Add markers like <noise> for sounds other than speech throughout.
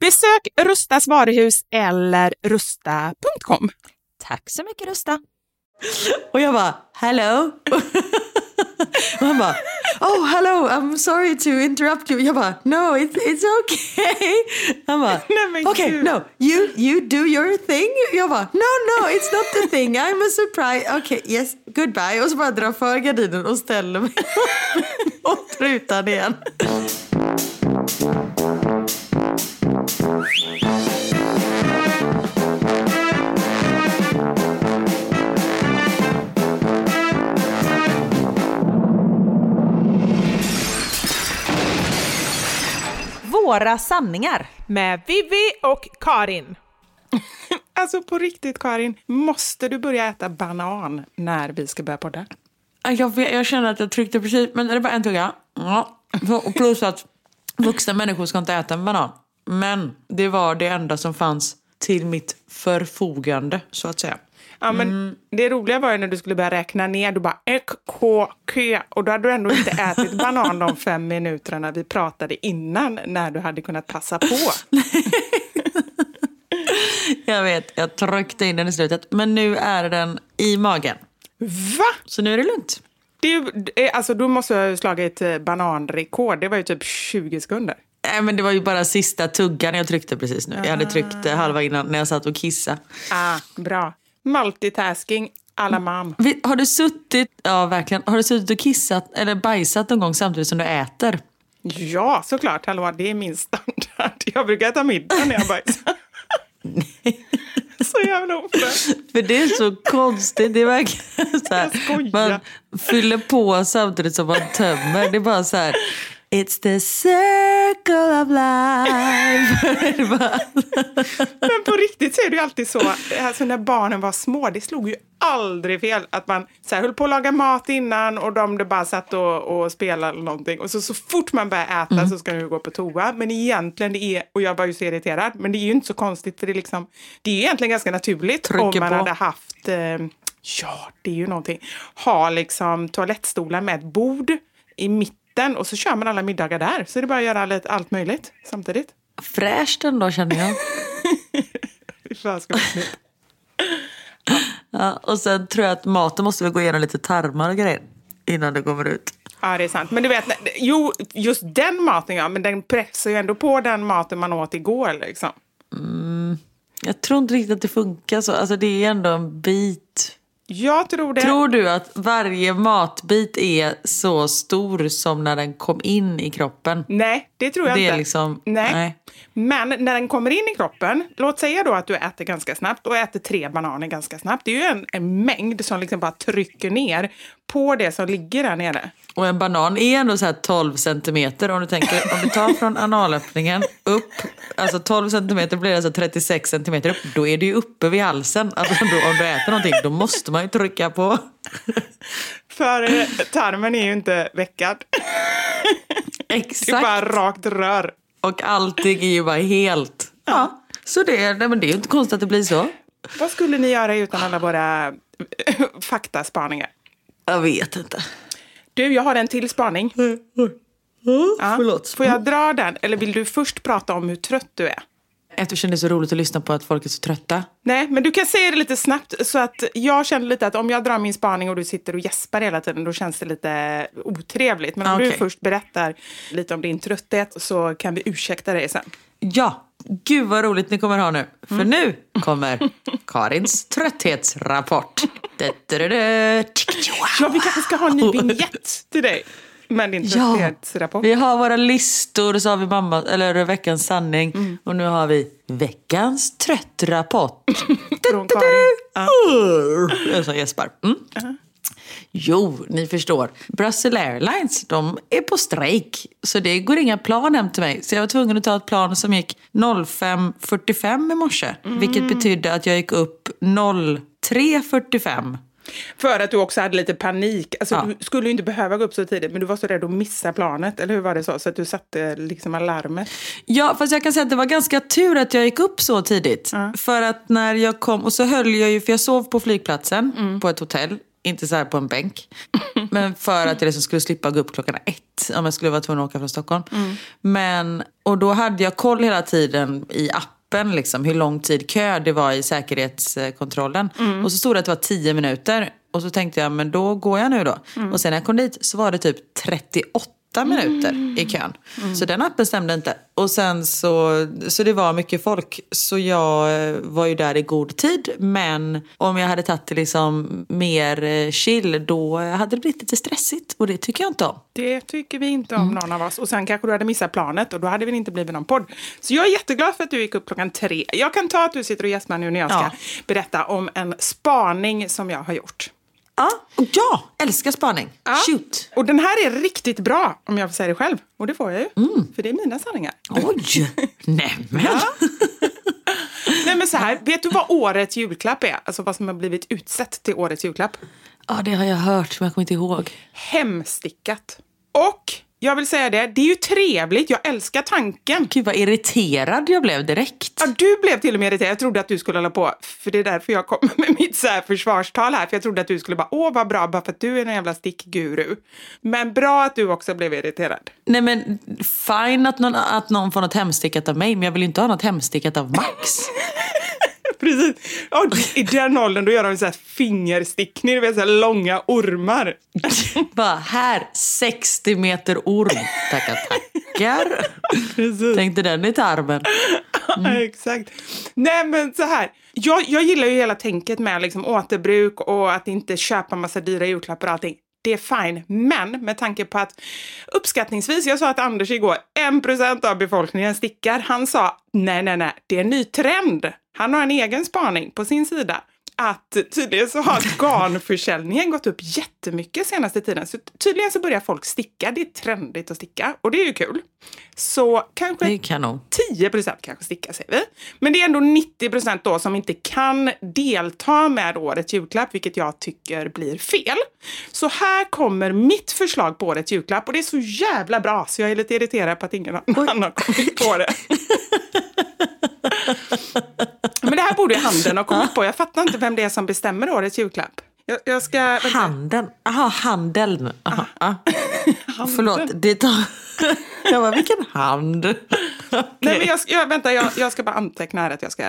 Besök Rustas varuhus eller rusta.com. Tack så mycket Rusta. Och jag bara, hello. <laughs> Och han bara, oh hello, I'm sorry to interrupt you. Jag bara, no it's, it's okay. Han bara, <laughs> okay, no, you, you do your thing. Jag bara, no no it's not the thing, I'm a surprise. Okay, yes, goodbye. Och så bara drar för gardinen och ställer mig <laughs> mot rutan igen. Våra sanningar. Med Vivi och Karin. <laughs> alltså på riktigt Karin, måste du börja äta banan när vi ska börja podda? Jag, vet- jag känner att jag tryckte precis, men det är bara en tugga. Ja. Och Plus att vuxna människor ska inte äta en banan. Men det var det enda som fanns till mitt förfogande, så att säga. Ja, men Det roliga var ju när du skulle börja räkna ner, du bara ek, k, k och då hade du ändå inte ätit banan de fem minuterna vi pratade innan när du hade kunnat passa på. <laughs> Jag vet, jag tryckte in den i slutet. Men nu är den i magen. Va? Så nu är det lugnt. Det alltså, du måste ha slagit eh, bananrekord. Det var ju typ 20 sekunder. Nej, men det var ju bara sista tuggan jag tryckte precis nu. Jag hade tryckt eh, halva innan när jag satt och kissade. Ah, bra. Multitasking alla mam. Vi- Har du suttit, ja verkligen, har du suttit och kissat eller bajsat någon gång samtidigt som du äter? Ja, såklart. Hallå, det är min standard. Jag brukar äta middag när jag bajsar. så jävla ofräscht. För det är så konstigt. Det är verkligen så här, man fyller på samtidigt som man tömmer. Det är bara så här. It's the circle of life. <laughs> Men på riktigt så är det ju alltid så. Alltså när barnen var små, det slog ju aldrig fel. Att man så här, höll på att laga mat innan och de bara satt och, och spelade eller någonting. Och så, så fort man börjar äta så ska du gå på toa. Men egentligen, det är, och jag var ju så irriterad, men det är ju inte så konstigt för det är liksom, det är egentligen ganska naturligt Trycker om man på. hade haft, eh, ja det är ju någonting, ha liksom toalettstolar med ett bord i mitten och så kör man alla middagar där. Så det är bara att göra lite, allt möjligt samtidigt. fräscht ändå känner jag. <laughs> Fy fan, ska vi- Ja, och sen tror jag att maten måste väl gå igenom lite tarmar och grejer innan det kommer ut. Ja, det är sant. Men du vet, jo, just den maten ja, men den pressar ju ändå på den maten man åt igår liksom. Jag tror inte riktigt att det funkar så. Alltså det är ändå en bit. Jag tror det. Tror du att varje matbit är så stor som när den kom in i kroppen? Nej, det tror jag det är inte. liksom... Nej. nej. Men när den kommer in i kroppen, låt säga då att du äter ganska snabbt och äter tre bananer ganska snabbt. Det är ju en, en mängd som liksom bara trycker ner på det som ligger där nere. Och en banan är ändå så här 12 centimeter. Om du tänker, om du tar från analöppningen upp, alltså 12 centimeter blir alltså 36 centimeter upp. Då är det ju uppe vid halsen. Alltså då, om du äter någonting, då måste man ju trycka på. För eh, tarmen är ju inte veckad. Det är Exakt. bara rakt rör. Och allting är ju bara helt... Ja. Så det, nej, men det är ju inte konstigt att det blir så. Vad skulle ni göra utan alla våra faktaspaningar? Jag vet inte. Du, jag har en till spaning. Ja. Förlåt. Får jag dra den? Eller vill du först prata om hur trött du är? Eftersom det är så roligt att lyssna på att folk är så trötta. Nej, men du kan säga det lite snabbt. Så att jag känner lite att om jag drar min spaning och du sitter och gäspar hela tiden, då känns det lite otrevligt. Men om du Okej. först berättar lite om din trötthet så kan vi ursäkta dig sen. Ja, gud vad roligt ni kommer ha nu. För nu kommer Karins trötthetsrapport. Ja, vi kanske ska ha en ny vignett till dig med din Ja, trötthetsrapport. vi har våra listor, så har vi mamma, eller veckans sanning och nu har vi veckans tröttrapport. <laughs> Från Karin. Ja. Jag gäspar. Mm. Jo, ni förstår. Brussels Airlines, de är på strejk. Så det går inga plan hem till mig. Så jag var tvungen att ta ett plan som gick 05.45 i morse. Vilket betydde att jag gick upp 03.45. För att du också hade lite panik. Alltså, Ja. Du skulle ju inte behöva gå upp så tidigt, men du var så rädd att missa planet. Eller hur var det så? Så att du satte liksom alarmet. Ja, fast jag kan säga att det var ganska tur att jag gick upp så tidigt. För att när jag kom, och så höll jag ju, för jag sov på flygplatsen på ett hotell. Inte så här på en bänk. <laughs> Men för att jag liksom skulle slippa gå upp klockan ett om jag skulle vara tvungen att åka från Stockholm. Men, och då hade jag koll hela tiden i appen liksom, hur lång tid kö det var i säkerhetskontrollen. Och så stod det att det var 10 minuter. Och så tänkte jag, men då går jag nu då. Och sen när jag kom dit så var det typ 38 minuter i kön. Så den appen stämde inte. Och sen så, så det var mycket folk. Så jag eh, var ju där i god tid. Men om jag hade tagit det liksom mer eh, chill, då hade det blivit lite stressigt. Och det tycker jag inte om. Det tycker vi inte om någon av oss. Och sen kanske du hade missat planet och då hade det inte blivit någon podd. Så jag är jätteglad för att du gick upp klockan tre. Jag kan ta att du sitter och gäspar nu när jag ska Ja. berätta om en spaning som jag har gjort. Ja, och ja, älskar spaning. Ja. Shoot. Och den här är riktigt bra, om jag får säga det själv. Och det får jag ju, för det är mina sanningar. Oj, <laughs> nämen. <laughs> Nej men så här, vet du vad årets julklapp är? Alltså vad som har blivit utsett till årets julklapp? Ja, det har jag hört, men jag kommer inte ihåg. Hemstickat. Och jag vill säga det, det är ju trevligt, jag älskar tanken. Gud vad irriterad jag blev direkt. Ja, du blev till och med irriterad. Jag trodde att du skulle hålla på, för det är därför jag kom med mitt så här försvarstal här. För jag trodde att du skulle bara, åh vad bra, bara för att du är en jävla stickguru. Men bra att du också blev irriterad. Nej men fine att någon, att någon får något hemstickat av mig, men jag vill ju inte ha något hemstickat av Max. <laughs> <laughs> Precis. Ja, I den åldern då gör de så här fingerstickning, det vill säga långa ormar. <laughs> Bara här, 60 meter orm. Tackar, tackar. Tänkte den i tarmen. <laughs> Ja, exakt. Nej men så här, jag, jag gillar ju hela tänket med liksom återbruk och att inte köpa massa dyra julklappar och allting. Det är fine, men med tanke på att uppskattningsvis, jag sa att Anders igår, 1% av befolkningen stickar. Han sa nej, nej, nej, det är en ny trend. Han har en egen spaning på sin sida. Att tydligen så har <laughs> garnförsäljningen gått upp jättemycket senaste tiden. Så tydligen så börjar folk sticka. Det är trendigt att sticka och det är ju kul. Så kanske Det är kanon. 10 kanske stickar säger vi. Men det är ändå 90 då som inte kan delta med årets julklapp, vilket jag tycker blir fel. Så här kommer mitt förslag på årets julklapp och det är så jävla bra så jag är lite irriterad på att ingen annan har kommit på det. <laughs> Men det här borde ju handeln ha kommit <laughs> på. Jag fattar inte vem det är som bestämmer årets julklapp. Jag, jag ska... vänta. Handeln. Jaha, handeln. Aha, ah. <laughs> Förlåt, det tar... <laughs> Jag bara, vilken hand? Nej, men jag, jag, vänta, jag, jag ska bara anteckna här att jag ska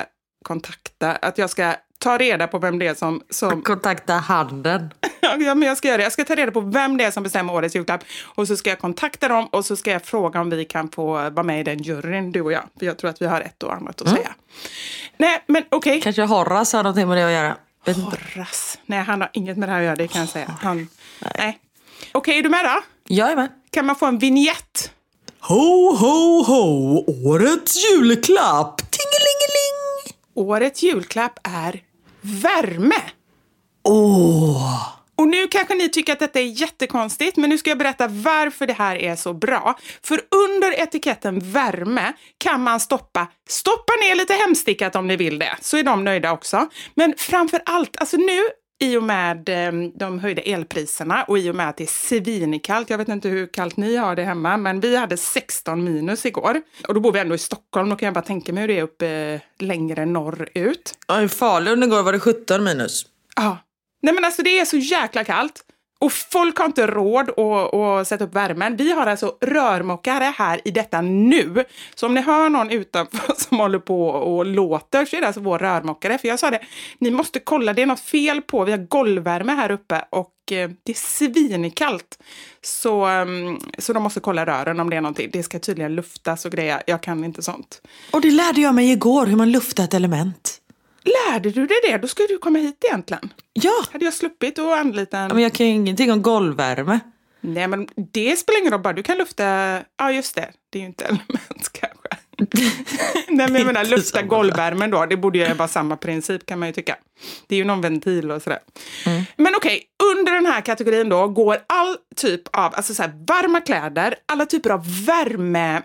kontakta, att jag ska ta reda på vem det är som... som Kontakta handeln. ja, men jag ska göra det. Jag ska ta reda på vem det är som bestämmer årets julklapp. Och så ska jag kontakta dem och så ska jag fråga om vi kan få vara med i den juryn, du och jag. För jag tror att vi har ett och annat att säga. Nej, men okej. Kanske Horace har någonting med det att göra. Vet inte. Horace. Nej, han har inget med det här att göra, det kan jag säga. Han... Nej. Okej, är du med då? Jag är med. Kan man få en vignett? Ho, ho, ho! Årets julklapp! Tingelingeling! Årets julklapp är värme. Åh! Och nu kanske ni tycker att detta är jättekonstigt, men nu ska jag berätta varför det här är så bra. För under etiketten värme kan man stoppa, stoppa ner lite hemstickat om ni vill det, så är de nöjda också. Men framför allt, alltså nu i och med eh, de höjda elpriserna och i och med att det är svinkallt, jag vet inte hur kallt ni har det hemma, men vi hade 16 minus igår. Och då bor vi ändå i Stockholm, då kan jag bara tänka mig hur det är uppe eh, längre norrut. Ja, I Falun igår var det 17 minus. Ja. Nej men alltså det är så jäkla kallt. Och folk har inte råd att, att sätta upp värmen. Vi har alltså rörmokare här i detta nu. Så om ni hör någon utanför <laughs> som håller på och låter så är det alltså vår rörmokare. För jag sa det, ni måste kolla, det är något fel på. Vi har golvvärme här uppe och eh, det är svinkallt. Så, ehm, så de måste kolla rören om det är någonting. Det ska tydligen luftas och grejer. Jag kan inte sånt. Och det lärde jag mig igår, hur man luftar ett element. Lärde du dig det? Då ska du komma hit egentligen. Ja! Hade jag sluppit att anlita en... Men jag kan ju ingenting om golvvärme. Nej, men det spelar ingen roll, bara du kan lufta... Ja, just det. Det är ju inte <laughs> element kanske. <laughs> Nej, men jag menar lufta golvvärmen då. Det borde ju vara samma princip kan man ju tycka. Det är ju någon ventil och sådär. Men okej, under den här kategorin då går all typ av alltså så här, varma kläder, alla typer av värme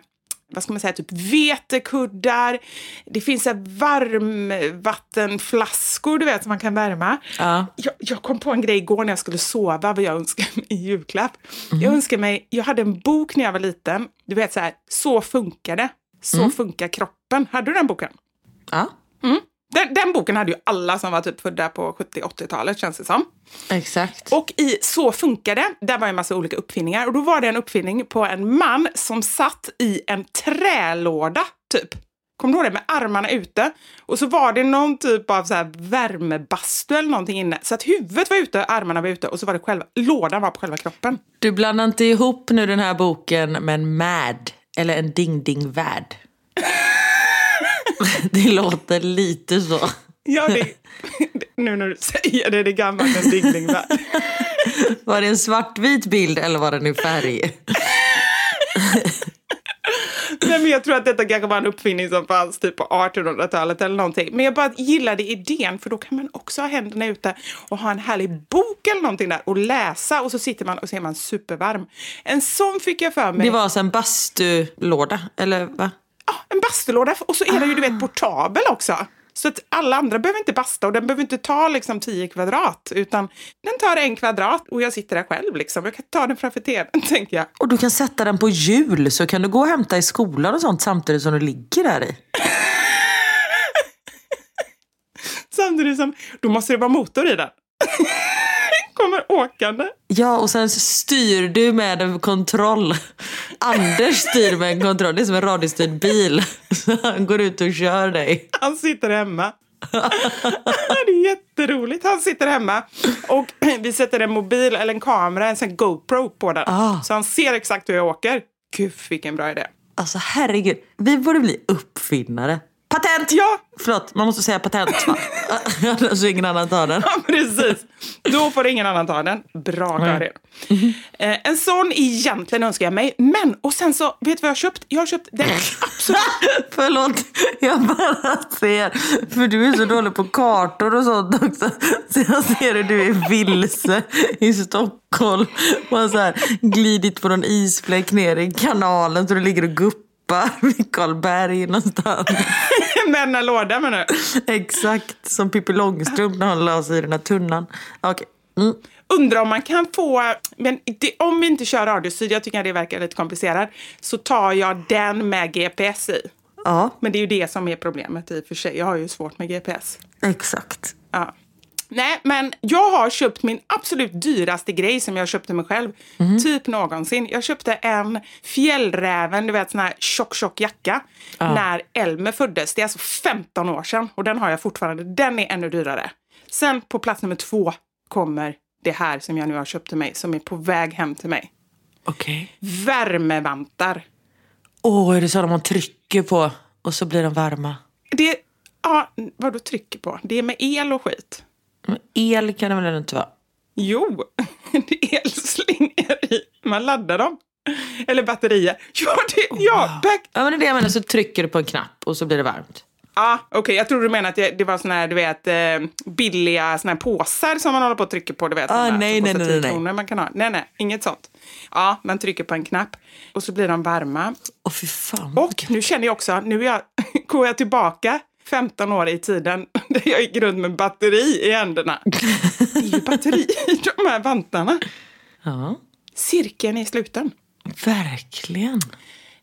vad ska man säga, typ vetekuddar. Det finns så varmvattenflaskor, du vet, som man kan värma. Ja. Jag, jag kom på en grej igår när jag skulle sova, vad jag önskade mig i julklapp. Jag önskade mig, jag hade en bok när jag var liten, du vet så här, Så funkar det. Så funkar kroppen. Hade du den boken? Ja, Den, den boken hade ju alla som var typ födda på 70-80-talet känns det som. exakt. Och i Så funkar det, där var en massa olika uppfinningar. Och då var det en uppfinning på en man som satt i en trälåda, typ. Kommer du ihåg det? Med armarna ute. Och så var det någon typ av så här värmebastu eller någonting inne. Så att huvudet var ute, armarna var ute och så var det själva, lådan var på själva kroppen. Du blandar inte ihop nu den här boken med en MAD, eller en ding-ding-värld. <laughs> det låter lite så. Ja, det, <laughs> nu när du säger det, det är gammalt en dinglingvärld. <laughs> Var det en svartvit bild eller var den i färg? Nej, men jag tror att detta kanske var en uppfinning som fanns typ på 1800-talet eller någonting. Men jag bara gillade idén för då kan man också ha händerna ute och ha en härlig bok eller någonting där och läsa och så sitter man och så är man supervarm. En sån fick jag för mig. Det var alltså en bastulåda, eller va? Ja, en bastulåda och så är den ju du vet portabel också. Så att alla andra behöver inte basta och den behöver inte ta liksom 10 kvadrat utan den tar en kvadrat och jag sitter där själv liksom. Jag kan ta den framför tvn <laughs> tänker jag. Och du kan sätta den på hjul så kan du gå och hämta i skolan och sånt samtidigt som du ligger där i. <laughs> Samtidigt som, då måste det vara motor i den. <laughs> Kommer åkande. Ja, och sen styr du med en kontroll. Anders styr med en kontroll. Det är som en radiostyrd bil. Så han går ut och kör dig. Han sitter hemma. det är jätteroligt. Han sitter hemma och vi sätter en mobil eller en kamera, en sån GoPro på den. Ah. Så han ser exakt hur jag åker. Gud, vilken bra idé. Alltså herregud, vi borde bli uppfinnare. Patent! Ja, Förlåt, man måste säga patent va? <laughs> Annars ingen annan tar den. ja, precis. Då får ingen annan ta den. Bra, Karin. Eh, en sån egentligen önskar jag mig. Men, och sen så, vet du vad jag har köpt? Jag har köpt den absolut <laughs> Förlåt, jag bara ser. För du är så dålig på kartor och sånt också. Så jag ser hur du är vilse i Stockholm. Och har så här glidit på någon isfläck ner i kanalen så du ligger och guppar vid Karlberg någonstans. Med <laughs> den här lådan men nu. Exakt som Pippi Långstrump när han la sig i den här tunnan. Okej. Mm. Undrar om man kan få, men det, om vi inte kör radiostyrd, jag tycker att det verkar lite komplicerat, så tar jag den med GPS i. Ja, Men det är ju det som är problemet i och för sig. Jag har ju svårt med GPS. exakt. Ja. Nej, men jag har köpt min absolut dyraste grej som jag köpte mig själv. Typ någonsin. Jag köpte en Fjällräven, du vet sån här tjock, tjock jacka. När Elmer föddes. Det är alltså 15 år sedan. Och den har jag fortfarande. Den är ännu dyrare. Sen på plats nummer två kommer det här som jag nu har köpt till mig. Som är på väg hem till mig. Okej. Värmevantar. Åh, är det så man trycker på och så blir de varma? Det, ja, vad du trycker på? Det är med el och skit. Men el kan det väl inte vara? Jo, <laughs> det är elslingor i. Man laddar dem. Eller batterier. Ja, det, ja, back. Ja, men det är det jag menar. Så trycker du på en knapp och så blir det varmt. Ja, okej. Jag tror du menar att det, det var såna här, du vet, eh, billiga såna här påsar som man håller på att trycka på. Du vet, Ah, nej, nej, nej, 10 nej. Man kan ha. Nej, nej, inget sånt. Ja, man trycker på en knapp och så blir de varma. Åh fy fan. Och nu känner jag också, nu jag, <laughs> går jag tillbaka 15 år i tiden <laughs> där jag gick runt med batteri i händerna. Det är ju batteri i de här vantarna. Ja, Cirkeln är sluten. verkligen.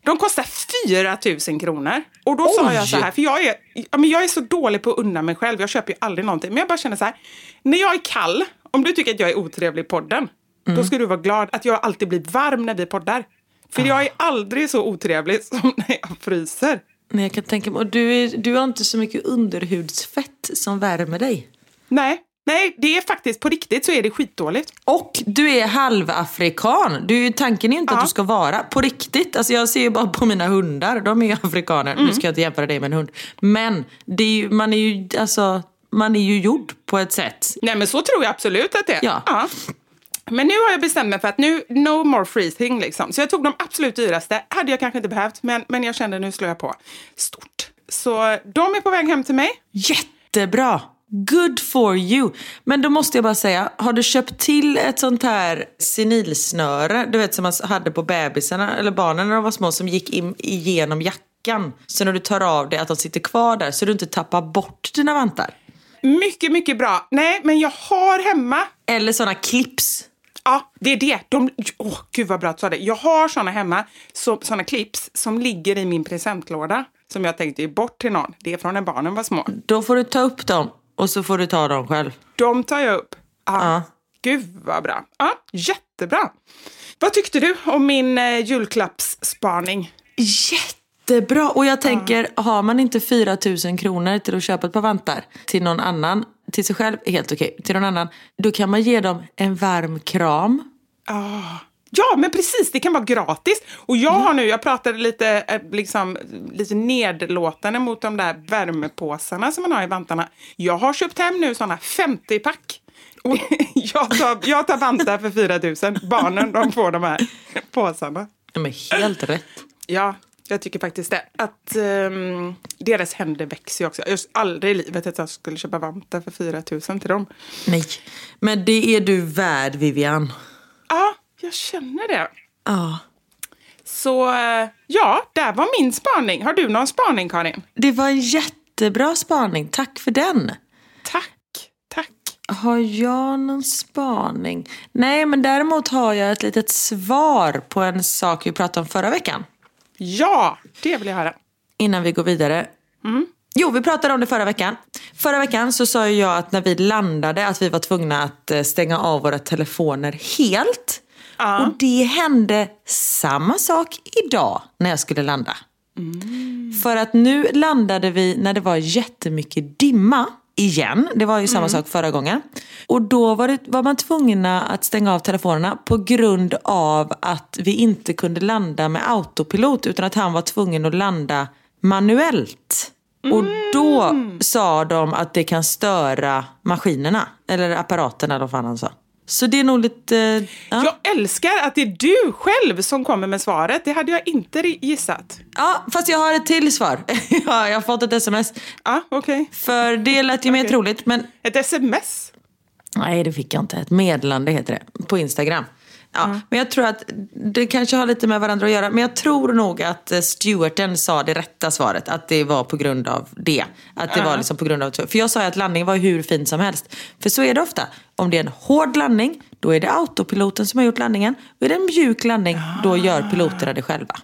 De kostar 4 000 kronor. Och då sa Oj! jag så här, för jag är, ja, men jag är så dålig på att unna mig själv. Jag köper ju aldrig någonting. Men jag bara känner så här, när jag är kall, om du tycker att jag är otrevlig i podden, Mm. då ska du vara glad att jag alltid blir varm när vi poddar. För Ah. jag är aldrig så otrevlig <laughs> som när jag fryser. Nej, jag kan tänka mig. Och du, är, du har inte så mycket underhudsfett som värmer dig. Nej, nej, det är faktiskt på riktigt så är det skitdåligt. Och du är halvafrikan. Du, tanken är ju inte Ja. att du ska vara på riktigt. Alltså jag ser ju bara på mina hundar. De är ju afrikaner. Nu ska jag inte jämföra dig med en hund. Men är ju, man, är ju, alltså, man är ju gjord på ett sätt. Nej, men så tror jag absolut att det är. Ja. Men nu har jag bestämt mig för att nu, no more freezing liksom. Så jag tog de absolut dyraste. Hade jag kanske inte behövt, men, men jag kände nu slår jag på. Stort. Så de är på väg hem till mig. Jättebra! Good for you! Men då måste jag bara säga, har du köpt till ett sånt här senilsnöre, du vet som man hade på bebisarna eller barnen när de var små som gick in igenom jackan. Så när du tar av det att de sitter kvar där så du inte tappar bort dina vantar. Mycket, mycket bra. Nej, men jag har hemma Eller såna clips. Ja, det är det. De, åh, gud vad bra att du sa det. Jag har såna hemma, så, såna clips som ligger i min presentlåda som jag tänkte ge bort till någon. Det är från när barnen var små. Då får du ta upp dem och så får du ta dem själv. De tar jag upp. Ja. Ja. Gud vad bra. Ja, jättebra. Vad tyckte du om min eh, julklappsspaning? Jättebra! Och jag tänker, har man inte 4 000 kronor till att köpa ett par vantar till någon annan, till sig själv, helt okej, till någon annan, då kan man ge dem en varm kram. Ja, men precis. Det kan vara gratis. Och jag har nu, jag pratade lite, eh, liksom, lite nedlåtande mot de där värmepåsarna som man har i vantarna. Jag har köpt hem nu såna 50-pack. Och <laughs> jag, tar, jag tar vantar för 4 000. Barnen de får de här påsarna. Ja, men helt rätt. Ja, jag tycker faktiskt det. Att ehm, deras händer växer ju också. Jag har aldrig i livet att jag skulle köpa vantar för 4 000 till dem. Nej, men det är du värd Vivian. Ja, jag känner det. Ja. Så eh, ja, där var min spaning. Har du någon spaning, Karin? Det var en jättebra spaning, tack för den. Tack, tack. Har jag någon spaning? Nej, men däremot har jag ett litet svar på en sak vi pratade om förra veckan. Ja, det vill jag höra. Innan vi går vidare. Jo, vi pratade om det förra veckan. Förra veckan så sa jag att när vi landade att vi var tvungna att eh, stänga av våra telefoner helt. Och det hände samma sak idag när jag skulle landa. För att nu landade vi när det var jättemycket dimma igen. Det var ju samma sak förra gången. Och då var, det, var man tvungna att stänga av telefonerna på grund av att vi inte kunde landa med autopilot utan att han var tvungen att landa manuellt. Och då sa de att det kan störa maskinerna, eller apparaterna vad fan han sa. Så det är nog lite... Ja. Jag älskar att det är du själv som kommer med svaret. Det hade jag inte gissat. ja, fast jag har ett till svar. <laughs> ja, jag har fått ett sms. Ja, okej. För det lät ju mer troligt, men Ett sms? Nej, det fick jag inte. Ett meddelande heter det på Instagram. Ja, Men jag tror att det kanske har lite med varandra att göra. Men jag tror nog att eh, stewarden sa det rätta svaret. Att det var på grund av det. Att det var liksom på grund av... För jag sa ju att landningen var hur fin som helst. För så är det ofta. Om det är en hård landning, då är det autopiloten som har gjort landningen. Och är det en mjuk landning, då gör piloterna det själva.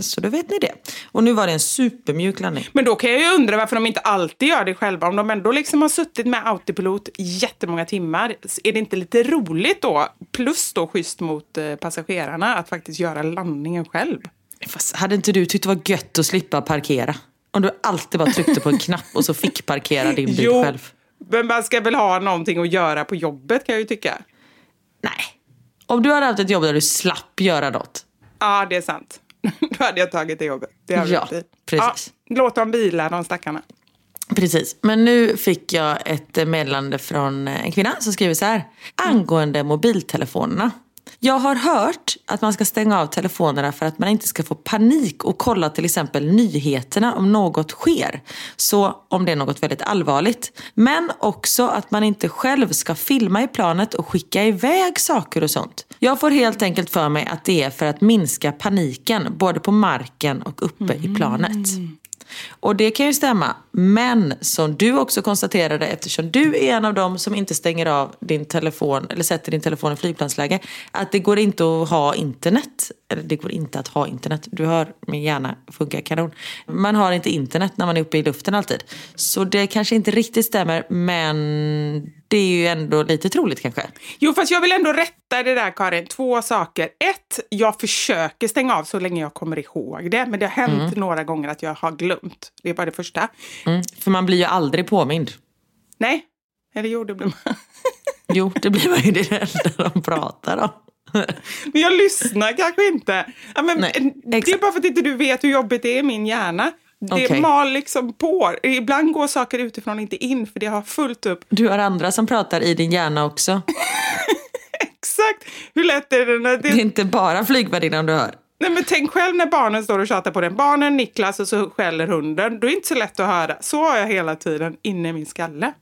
Så då vet ni det. Och nu var det en supermjuk landning. Men då kan jag ju undra varför de inte alltid gör det själva. Om de ändå liksom har suttit med autopilot jättemånga timmar. Är det inte lite roligt då, plus då schysst mot eh, passagerarna, att faktiskt göra landningen själv? Fast hade inte du tyckt det var gött att slippa parkera? Om du alltid bara tryckte på en knapp och så fick parkera din bil <laughs> själv. men man ska väl ha någonting att göra på jobbet kan jag ju tycka. Nej. Om du hade haft ett jobb där du slapp göra något. Ja, det är sant. Då hade jag tagit det jobbet. Det har Ja, precis. Ja, låt dem vila, de stackarna. Precis. Men nu fick jag ett meddelande från en kvinna som skriver så här. Angående mobiltelefonerna. Jag har hört att man ska stänga av telefonerna för att man inte ska få panik och kolla till exempel nyheterna om något sker. Så om det är något väldigt allvarligt. Men också att man inte själv ska filma i planet och skicka iväg saker och sånt. Jag får helt enkelt för mig att det är för att minska paniken både på marken och uppe i planet. Och det kan ju stämma. Men som du också konstaterade, eftersom du är en av dem som inte stänger av din telefon eller sätter din telefon i flygplansläge, att det går inte att ha internet. Eller det går inte att ha internet. Du hör, min hjärna funkar kanon. Man har inte internet när man är uppe i luften alltid. Så det kanske inte riktigt stämmer, men det är ju ändå lite troligt kanske. Jo, fast jag vill ändå rätta det där Karin. Två saker. Ett, jag försöker stänga av så länge jag kommer ihåg det. Men det har hänt några gånger att jag har glömt. Det är bara det första. Mm. För man blir ju aldrig påmind. Nej, eller jo, det blir man. <laughs> Jo, det blir man ju det enda de pratar om. <laughs> Men jag lyssnar kanske inte. Ja, men, Nej, det är bara för att inte du vet hur jobbigt det är i min hjärna. Det Okej. mal liksom på. Ibland går saker utifrån inte in för det har fullt upp. Du har andra som pratar i din hjärna också. <laughs> Exakt! Hur lätt är det när Det är det... inte bara flygvärdinnan du hör. Nej, men tänk själv när barnen står och tjatar på den. Barnen, Niklas och så skäller hunden. Då är det inte så lätt att höra. Så har jag hela tiden inne i min skalle.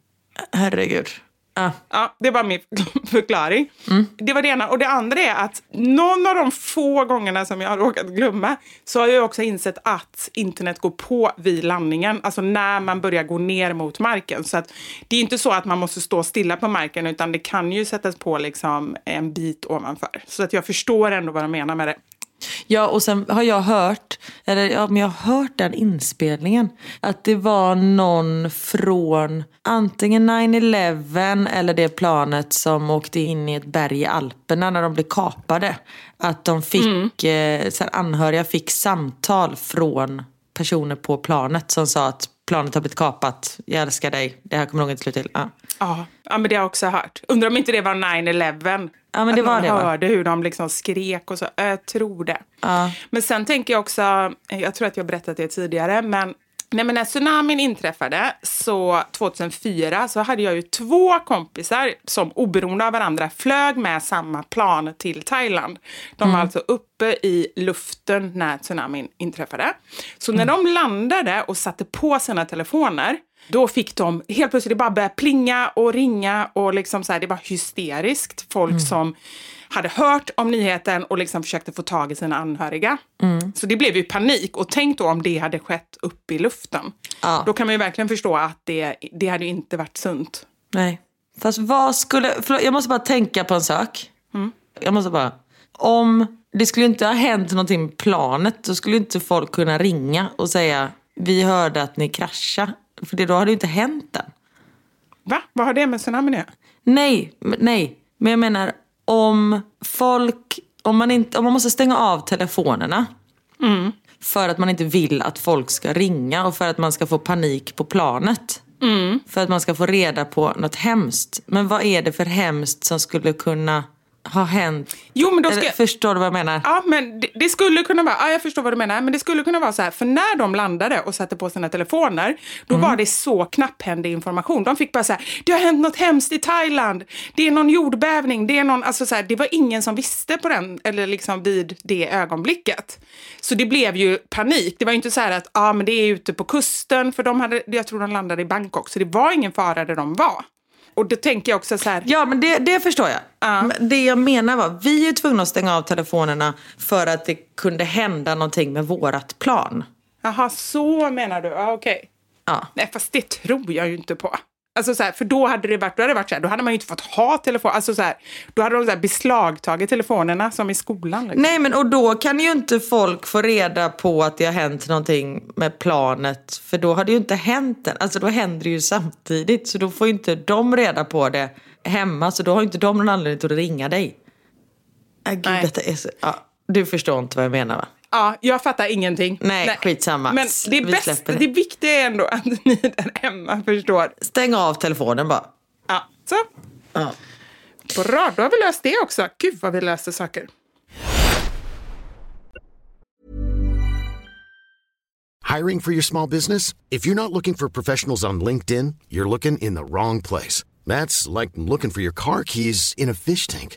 Herregud. Ah. Ja, det var min <laughs> förklaring. Mm. Det var det ena. Och det andra är att någon av de få gångerna som jag har råkat glömma så har jag också insett att internet går på vid landningen. Alltså när man börjar gå ner mot marken. Så att det är inte så att man måste stå stilla på marken utan det kan ju sättas på liksom en bit ovanför. Så att jag förstår ändå vad de menar med det. Ja, och sen har jag hört, eller ja, men jag har hört den inspelningen. Att det var någon från antingen 9-11 eller det planet som åkte in i ett berg i Alperna när de blev kapade. Att de fick, eh, så här, anhöriga fick samtal från personer på planet som sa att planet har blivit kapat, jag älskar dig, det här kommer nog inte sluta till. Ja. Ja, ja men det har jag också hört. Undrar om inte det var 9-11. Ja, men det att var man det, va? hörde hur de liksom skrek och så. Jag tror det. Ja. Men sen tänker jag också, jag tror att jag har berättat det tidigare, men Nej, men när tsunamin inträffade så 2004 så hade jag ju två kompisar som oberoende av varandra flög med samma plan till Thailand. De var alltså uppe i luften när tsunamin inträffade. Så när de landade och satte på sina telefoner då fick de helt plötsligt det bara börja plinga och ringa och liksom så här, det var hysteriskt. Folk som hade hört om nyheten och liksom försökte få tag i sina anhöriga. Så det blev ju panik. Och tänk då om det hade skett uppe i luften. Ja. Då kan man ju verkligen förstå att det, det hade inte varit sunt. Nej. Fast vad skulle... Förlåt, jag måste bara tänka på en sak. Jag måste bara... Om det skulle inte ha hänt någonting med planet då skulle inte folk kunna ringa och säga vi hörde att ni kraschade. För det, då hade det ju inte hänt än. Va? Vad har det med tsunamin att? Nej, nej. Men jag menar om folk... Om man, inte, om man måste stänga av telefonerna för att man inte vill att folk ska ringa och för att man ska få panik på planet. För att man ska få reda på något hemskt. Men vad är det för hemskt som skulle kunna ha hänt? Jo, men då ska Eller, Förstår du vad jag menar? Ja, men det, det skulle kunna vara, ja, jag förstår vad du menar, men det skulle kunna vara så här, för när de landade och satte på sina telefoner, då var det så knapphändig information. De fick bara så här, det har hänt något hemskt i Thailand, det är någon jordbävning, det är någon, alltså så här, det var ingen som visste på den, eller liksom vid det ögonblicket. Så det blev ju panik. Det var ju inte så här att, ja, men det är ute på kusten, för de hade, jag tror de landade i Bangkok, så det var ingen fara där de var. Och då tänker jag också så här, Ja, men det, det förstår jag. Men Det jag menar var, vi är tvungna att stänga av telefonerna för att det kunde hända någonting med vårat plan. jaha, så menar du, ja okej. Ja. Nej, fast det tror jag ju inte på. Alltså så här, för då hade det varit, då hade det varit så här, då hade man ju inte fått ha telefon. Alltså så här, då hade de så här beslagtagit telefonerna som i skolan. Liksom. Nej, men och då kan ju inte folk få reda på att det har hänt någonting med planet. För då har det ju inte hänt än. Alltså då händer det ju samtidigt. Så då får ju inte de reda på det hemma. Så då har ju inte de någon anledning att ringa dig. Äh, gud, Nej. detta är så... Ja, du förstår inte vad jag menar va? Ja, jag fattar ingenting. Nej, skitsamma. Men det, Vi bästa, släpper det. det viktiga är ändå att ni där hemma förstår. Stäng av telefonen bara. Ja, så. Ja. Bra, då har vi löst det också. Gud vad vi löste saker. Hiring for your small business? If you're not looking for professionals on LinkedIn, you're looking in the wrong place. That's like looking for your car keys in a fish tank.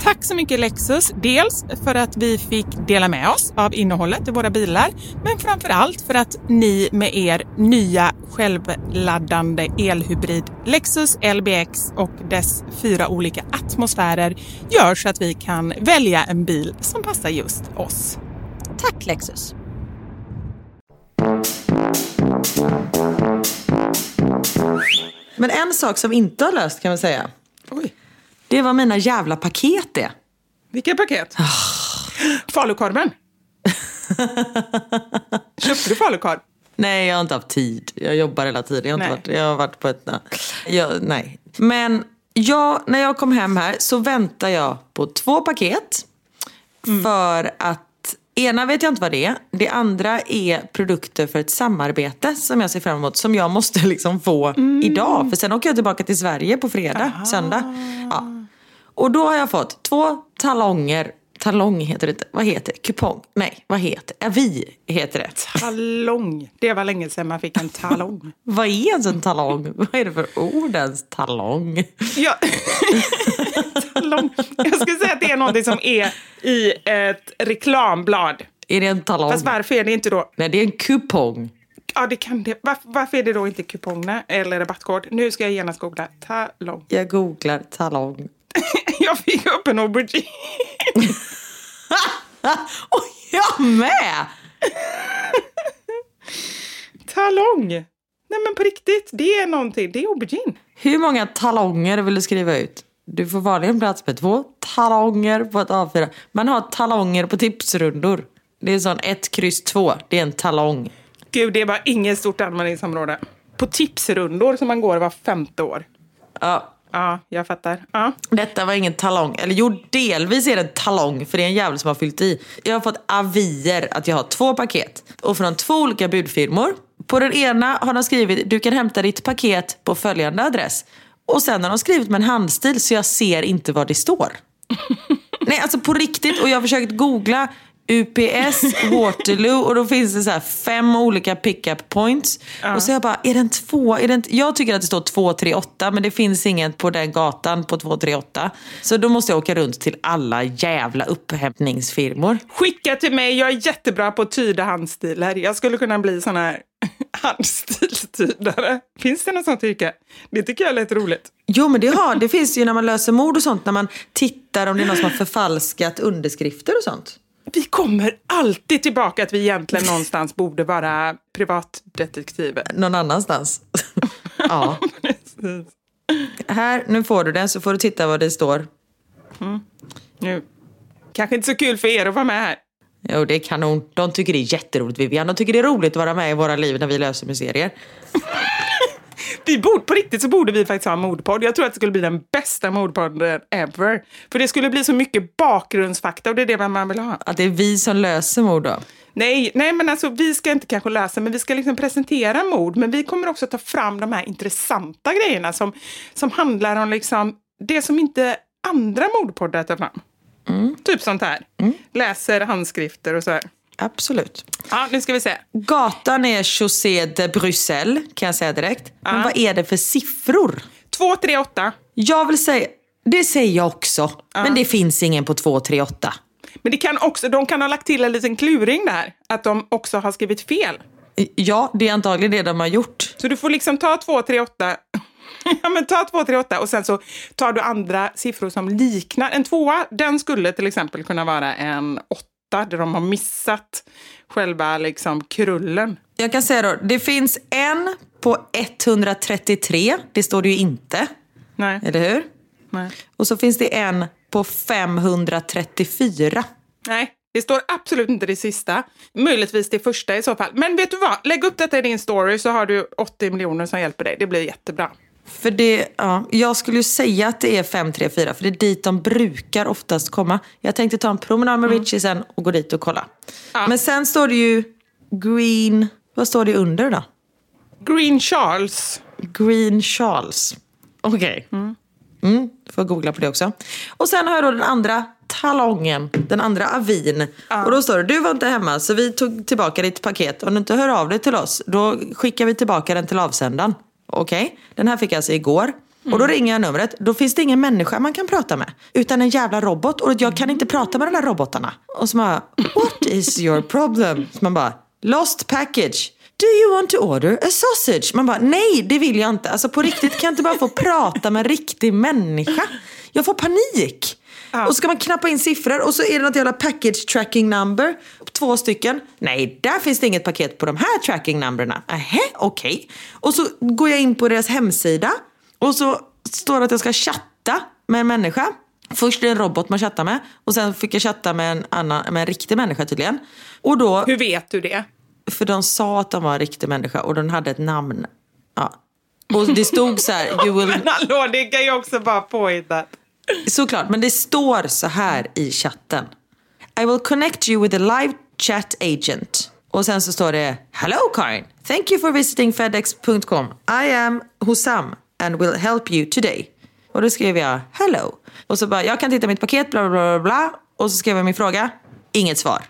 Tack så mycket Lexus, dels för att vi fick dela med oss av innehållet i våra bilar, men framför allt för att ni med er nya självladdande elhybrid Lexus LBX och dess fyra olika atmosfärer gör så att vi kan välja en bil som passar just oss. Tack Lexus! Men en sak som inte har löst kan man säga. Oj. Det är vad mina jävla paket är. Vilka paket? Falukorven. <laughs> Köpte du falukorv? Nej, jag har inte haft tid. Jag jobbar hela tiden. Jag har, Nej. inte varit, jag har varit på ett... Jag, nej. Men jag, när jag kom hem här så väntar jag på två paket. För att ena vet jag inte vad det är. Det andra är produkter för ett samarbete som jag ser fram emot. Som jag måste <laughs> liksom få idag. För sen åker jag tillbaka till Sverige på fredag, söndag. Ja. Och då har jag fått två talonger. Talong heter det inte. Vad heter det? Kupong? Nej, vad heter det? Avi heter det. Talong. Det var länge sedan man fick en talong. <laughs> Vad är ens en talong? Vad är det för ord ens? Talong? Ja. <laughs> talong. Jag skulle säga att det är någonting som är i ett reklamblad. Är det en talong? Fast varför är det inte då? Nej, det är en kupong. Ja, det kan det. Varför, varför är det då inte kuponger eller rabattkod? Nu ska jag genast googla. Talong. Jag googlar talong. <laughs> Jag fick upp en aubergine. <laughs> Och jag med! Talong. Nej men på riktigt, det är någonting. Det är aubergine. Hur många talonger vill du skriva ut? Du får vanligen plats med två talonger på ett A4. Man har talonger på tipsrundor. Det är sån 1, kryss 2. Det är en talong. Gud, det var inget stort användningsområde. På tipsrundor som man går var femte år. Ja, Ja, jag fattar. Ja. Detta var ingen talong. Eller jo, delvis är det en talong för det är en jävel som har fyllt i. Jag har fått avier att jag har två paket. Och från två olika budfirmor. På den ena har de skrivit du kan hämta ditt paket på följande adress. Och sen har de skrivit med en handstil så jag ser inte vad det står. <laughs> Nej, alltså på riktigt. Och jag har försökt googla UPS, <laughs> Waterloo och då finns det så här fem olika pickup points. Och så jag bara, är det en två? Är det en... Jag tycker att det står 238 men det finns ingen på den gatan på 238. Så då måste jag åka runt till alla jävla upphämtningsfirmor. Skicka till mig, jag är jättebra på att tyda handstilar. Jag skulle kunna bli sån här <laughs> handstilstydare. Finns det något sånt yrke? Det tycker jag lät roligt. Jo men det, har, det finns ju när man löser mord och sånt när man tittar om det är någon som har förfalskat underskrifter och sånt. Vi kommer alltid tillbaka att vi egentligen <laughs> någonstans borde vara privatdetektiver. Någon annanstans. <laughs> ja. Precis. Här, nu får du den så får du titta vad det står. Nu. Kanske inte så kul för er att vara med här. Jo, det är kanon. De tycker det är jätteroligt Vivian. De tycker det är roligt att vara med i våra liv när vi löser mysterier. <laughs> Vi borde, på riktigt så borde vi faktiskt ha en mordpodd. Jag tror att det skulle bli den bästa mordpodden ever. För det skulle bli så mycket bakgrundsfakta och det är det man vill ha. Att det är vi som löser mord då. Nej, nej men alltså vi ska inte kanske läsa, men vi ska liksom presentera mord. Men vi kommer också ta fram de här intressanta grejerna som, som handlar om liksom det som inte andra mordpoddar tar fram. Typ sånt här. Läser handskrifter och så här. Absolut. Ja, nu ska vi se. Gatan är Chaussée de Bruxelles, kan jag säga direkt. Men vad är det för siffror? 238. Jag vill säga, det säger jag också. Men det finns ingen på 238. Men det kan också, de kan ha lagt till en liten kluring där. Att de också har skrivit fel. Ja, det är antagligen det de har gjort. Så du får liksom ta 238 <laughs> Ja, men ta 2, 3, 8 och sen så tar du andra siffror som liknar. En tvåa, den skulle till exempel kunna vara en åtta där de har missat själva liksom krullen. Jag kan säga då, det finns en på 133. Det står det ju inte. Nej. Eller hur? Nej. Och så finns det en på 534. Nej, det står absolut inte det sista. Möjligtvis det första i så fall. Men vet du vad? Lägg upp detta i din story så har du 80 miljoner som hjälper dig. Det blir jättebra. För det, ja, jag skulle ju säga att det är 534 för det är dit de brukar oftast komma. Jag tänkte ta en promenad med Richie sen och gå dit och kolla. Men sen står det ju Green, vad står det under då? Green Charles. Green Charles. Okej. Mm, får googla på det också. Och sen har jag då den andra talongen, den andra avin. Och då står det, du var inte hemma så vi tog tillbaka ditt paket. Om du inte hör av dig till oss, då skickar vi tillbaka den till avsändaren. Okej, den här fick jag alltså igår. Och då ringer jag numret, då finns det ingen människa man kan prata med. Utan en jävla robot. Och jag kan inte prata med de där robotarna. Och så bara, what is your problem? Så man bara, lost package. Do you want to order a sausage? Man bara, nej det vill jag inte. Alltså på riktigt kan jag inte bara få prata med en riktig människa. Jag får panik. Och så ska man knappa in siffror och så är det något jävla package tracking number. Två stycken. Nej, där finns det inget paket på de här tracking numberna. Nähä, okej. Och så går jag in på deras hemsida och så står det att jag ska chatta med en människa. Först är det en robot man chattar med och sen fick jag chatta med en, annan, med en riktig människa tydligen. Och då, Hur vet du det? för de sa att de var en riktig människa och de hade ett namn. Ja. Och det stod så här, you will... <laughs> Men hallå, det kan ju också vara påhittat. Såklart, men det står så här i chatten. I will connect you with a live chat agent. Och sen så står det Hello Karin, thank you for visiting fedex.com. I am Hosam and will help you today. Och då skrev jag hello. Och så bara, jag kan titta mitt paket, bla bla bla bla. Och så skrev jag min fråga, inget svar.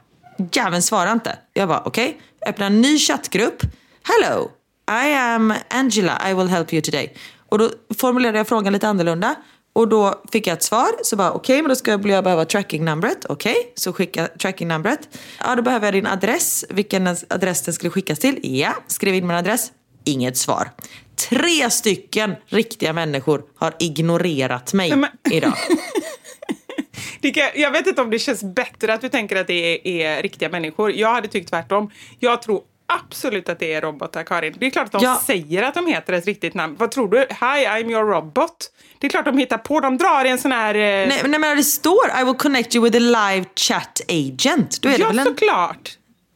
Jäveln svarar inte. Jag bara okej, okay. öppna en ny chattgrupp. Hello, I am Angela, I will help you today. Och då formulerade jag frågan lite annorlunda. Och då fick jag ett svar. Så bara okej, okay, men då ska jag behöva tracking-numret. Okej, okay, så skicka tracking-numret. Ja, då behöver jag din adress. Vilken adress den skulle skickas till. Ja, skrev in min adress. Inget svar. Tre stycken riktiga människor har ignorerat mig Men- idag. <laughs> Kan, jag vet inte om det känns bättre att du tänker att det är, är riktiga människor. Jag hade tyckt tvärtom. Jag tror absolut att det är robotar, Karin. Det är klart att de Ja. säger att de heter ett riktigt namn. Vad tror du? Hi, I'm your robot. Det är klart de hittar på. De drar i en sån här... Eh, nej, nej, men det står I will connect you with a live chat agent. Då är det ja, väl en... såklart.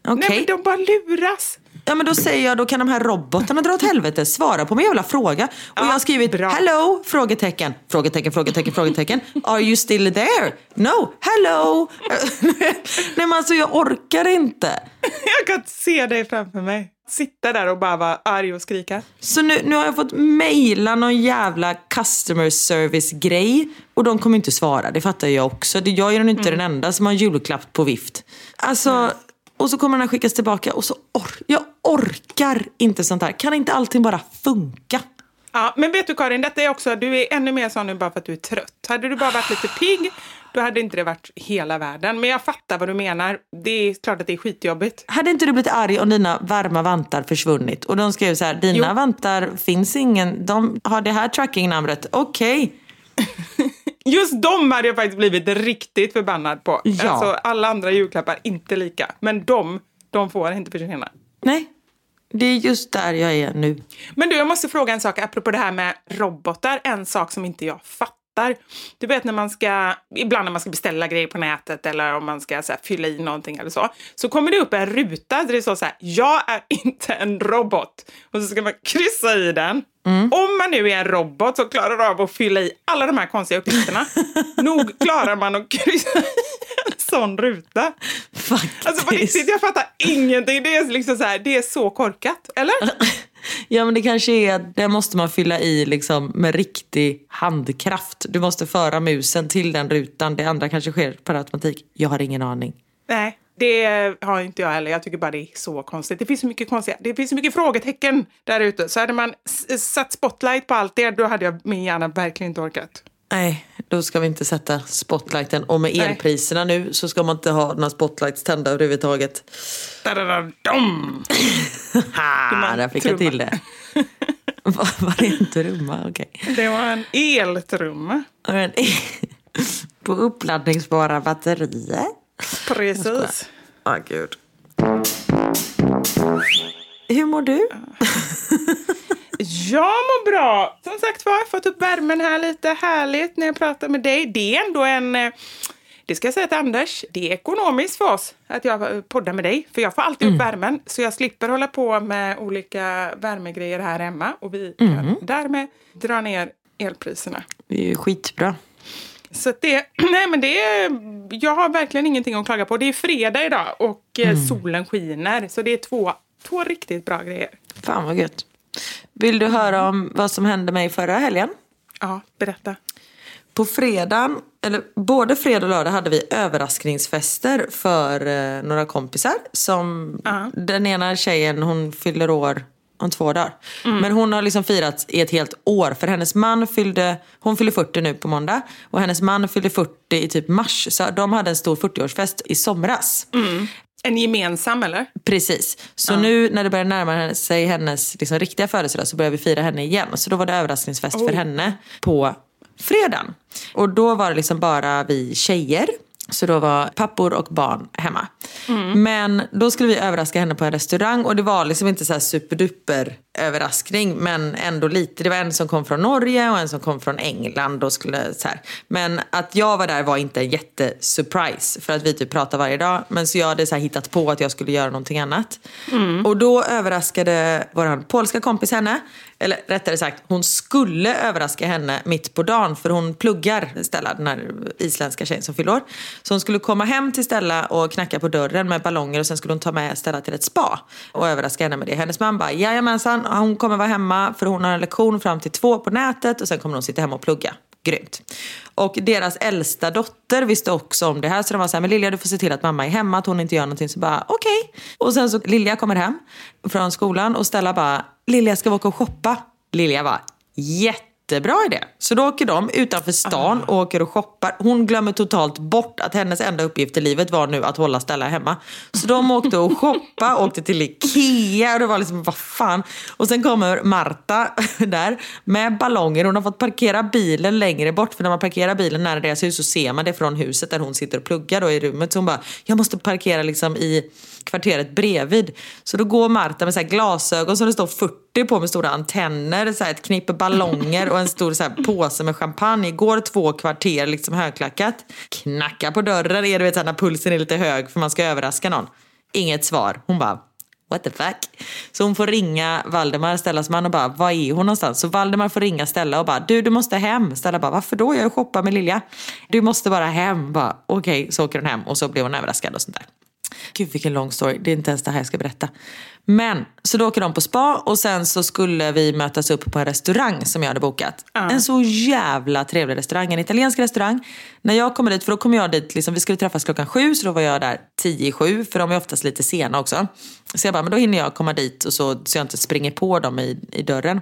Okej. Nej, men de bara luras. Ja men då säger jag, då kan de här robotarna dra åt helvete. Svara på min jävla fråga. Och jag har skrivit bra. hello? Frågetecken. Frågetecken, frågetecken, frågetecken. Are you still there? No, hello. <laughs> Nej men alltså jag orkar inte. <laughs> Jag kan se dig framför mig. Sitta där och bara vara arg och skrika. Så nu, nu har jag fått mejla någon jävla customer service grej. Och de kommer inte svara, det fattar jag också. Det- Jag är nog inte den enda som har julklapp på vift. Alltså, och så kommer den här skickas tillbaka och så or- jag orkar inte sånt här. Kan inte allting bara funka? Ja, men vet du Karin, detta är också, du är ännu mer sån nu bara för att du är trött. Hade du bara varit lite pigg, då hade inte det varit hela världen. Men jag fattar vad du menar. Det är klart att det är skitjobbigt. Hade inte du blivit arg om dina varma vantar försvunnit? Och de skrev så här, dina Jo. vantar finns ingen, de har det här tracking-numret. Okej. <laughs> Just de hade jag faktiskt blivit riktigt förbannad på. Ja. Alltså, alla andra julklappar, inte lika. Men de, de får inte försvinna. Nej, det är just där jag är nu. Men du, jag måste fråga en sak apropå det här med robotar. En sak som inte jag fattar. Du vet när man ska, ibland när man ska beställa grejer på nätet eller om man ska så här, fylla i någonting eller så. Så kommer det upp en ruta där det står så här, jag är <laughs> inte en robot. Och så ska man kryssa i den. Om man nu är en robot så klarar av att fylla i alla de här konstiga uppgifterna. <laughs> Nog klarar man att kryssa i en sån ruta. Faktiskt. Alltså på riktigt, jag fattar ingenting. Det är liksom så här, det är så korkat, eller? <laughs> Ja men det kanske är att det måste man fylla i liksom med riktig handkraft. Du måste föra musen till den rutan. Det andra kanske sker per automatik. Jag har ingen aning. Nej, det har inte jag heller. Jag tycker bara det är så konstigt. Det finns så mycket konstiga, det finns så mycket frågetecken där ute. Så hade man satt spotlight på allt det, då hade jag min hjärna verkligen inte orkat. Nej, då ska vi inte sätta spotlighten. Och med Nej. elpriserna nu så ska man inte ha några spotlights tända överhuvudtaget. <laughs> Ha, man där fick jag till det. <laughs> Vad var det en trumma? Okej. Det var en eltrumma. Okay. <laughs> På uppladdningsbara batterier. Precis. Åh gud. Hur mår du? Jag mår bra. Som sagt var, fått upp värmen här lite. Härligt när jag pratar med dig. Det är ändå en... eh, Det ska jag säga till Anders. Det är ekonomiskt för oss att jag poddar med dig. För jag får alltid upp värmen. Så jag slipper hålla på med olika värmegrejer här hemma. Och vi kan därmed dra ner elpriserna. Det är ju skitbra. Så det, <clears throat> nej men det är, jag har verkligen ingenting att klaga på. Det är fredag idag och eh, solen skiner. Så det är två, två riktigt bra grejer. Fan vad gött. Vill du höra om vad som hände mig förra helgen? Ja, berätta. På fredagen, eller både fredag och lördag hade vi överraskningsfester för eh, några kompisar. Som Ja. Den ena tjejen hon fyller år om två dagar. Men hon har liksom firat i ett helt år. För hennes man fyllde, hon fyller 40 nu på måndag. Och hennes man fyllde 40 i typ mars. Så de hade en stor 40-årsfest i somras. En gemensam eller? Precis. Så nu när det börjar närma sig hennes liksom, riktiga födelsedag så börjar vi fira henne igen. Så då var det överraskningsfest för henne på fredagen. Och då var det liksom bara vi tjejer. Så då var pappor och barn hemma. Men då skulle vi överraska henne på en restaurang och det var liksom inte så här superduper överraskning men ändå lite. Det var en som kom från Norge och en som kom från England. Och skulle, så här. Men att jag var där var inte en jättesurprise för att vi typ pratar varje dag. Men så jag hade så hittat på att jag skulle göra någonting annat. Och då överraskade vår polska kompis henne. Eller rättare sagt, hon skulle överraska henne mitt på dagen för hon pluggar Stella, den här isländska tjejen som fyller år. Så hon skulle komma hem till Stella och knacka på dörren med ballonger och sen skulle hon ta med Stella till ett spa och överraska henne med det. Hennes man bara, jajamensan, hon kommer vara hemma för hon har en lektion fram till två på nätet och sen kommer hon sitta hemma och plugga. Grymt. Och deras äldsta dotter visste också om det här så de var så här, men Lilja du får se till att mamma är hemma, att hon inte gör någonting. Så bara okej. Och sen så Lilja kommer hem från skolan och Stella bara, Lilja ska vi åka och shoppa? Lilja var jätte jättebra idé. Så då åker de utanför stan och åker och shoppar. Hon glömmer totalt bort att hennes enda uppgift i livet var nu att hålla Stella hemma. Så de åkte och shoppa, åkte till Ikea och det var liksom, vad fan. Och sen kommer Marta <laughs> där med ballonger. Hon har fått parkera bilen längre bort. För när man parkerar bilen nära deras hus så ser man det från huset där hon sitter och pluggar då i rummet. Så hon bara, jag måste parkera liksom i kvarteret bredvid. Så då går Marta med så här glasögon som det står 40 på med stora antenner, så här ett knippe ballonger och en stor så här påse med champagne. Går två kvarter liksom högklackat. Knackar på dörren, är du vet så när pulsen är lite hög för man ska överraska någon. Inget svar. Hon bara What the fuck? Så hon får ringa Valdemar, Stellas man och bara, var är hon någonstans? Så Valdemar får ringa Stella och bara, du du måste hem. Stella bara, varför då? Jag är och shoppar med Lilja. Du måste bara hem. Bara, Okej, så åker hon hem och så blir hon överraskad och sånt där. Gud vilken lång story, det är inte ens det här jag ska berätta. Men, så då åker de på spa och sen så skulle vi mötas upp på en restaurang som jag hade bokat. En så jävla trevlig restaurang, en italiensk restaurang. När jag kommer dit, för då kommer jag dit, liksom, vi skulle träffas klockan sju så då var jag där tio i sju för de är oftast lite sena också. Så jag bara, men då hinner jag komma dit och så, så jag inte springer på dem i, i dörren.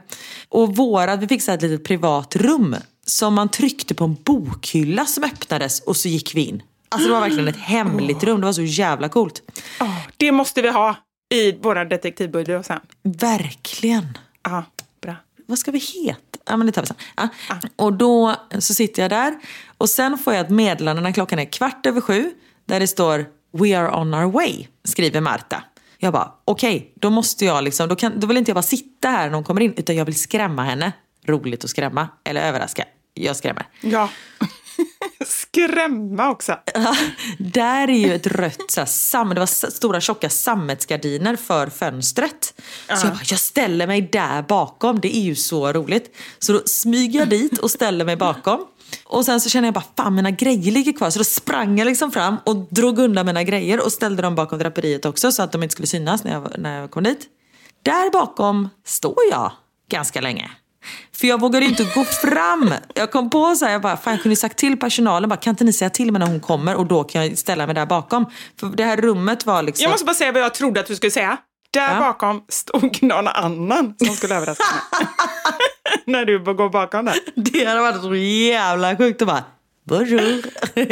Och våra, vi fick så ett litet privat rum som man tryckte på en bokhylla som öppnades och så gick vi in. Alltså det var verkligen ett hemligt rum, det var så jävla coolt. Åh, det måste vi ha i våra detektivbudget sen. Verkligen. Ja, bra. Vad ska vi heta? Ja men det tar vi sen. Ja. Och då så sitter jag där och sen får jag ett meddelande när klockan är kvart över sju där det står We are on our way, skriver Marta. Jag bara okej, då måste jag liksom, då, kan, då vill inte jag bara sitta här när hon kommer in utan jag vill skrämma henne. Roligt att skrämma, eller överraska. Jag skrämmer. Ja. Skrämma också. Där är ju ett rött, så här, sam, det var stora tjocka sammetsgardiner för fönstret. Så jag bara, jag ställer mig där bakom, det är ju så roligt. Så då smyger jag dit och ställer mig bakom. Och sen så känner jag bara, fan mina grejer ligger kvar. Så då sprang jag liksom fram och drog undan mina grejer och ställde dem bakom draperiet också så att de inte skulle synas när jag, när jag kom dit. Där bakom står jag ganska länge. För jag vågade inte gå fram. Jag kom på så här, jag bara, fan jag kunde sagt till personalen, bara, kan inte ni säga till mig när hon kommer och då kan jag ställa mig där bakom. För det här rummet var liksom... Jag måste bara säga vad jag trodde att du skulle säga. Där Ja. bakom stod någon annan som skulle överraska mig. <laughs> När du går bakom där. Det hade varit så jävla sjukt att bara, bonjour. <laughs>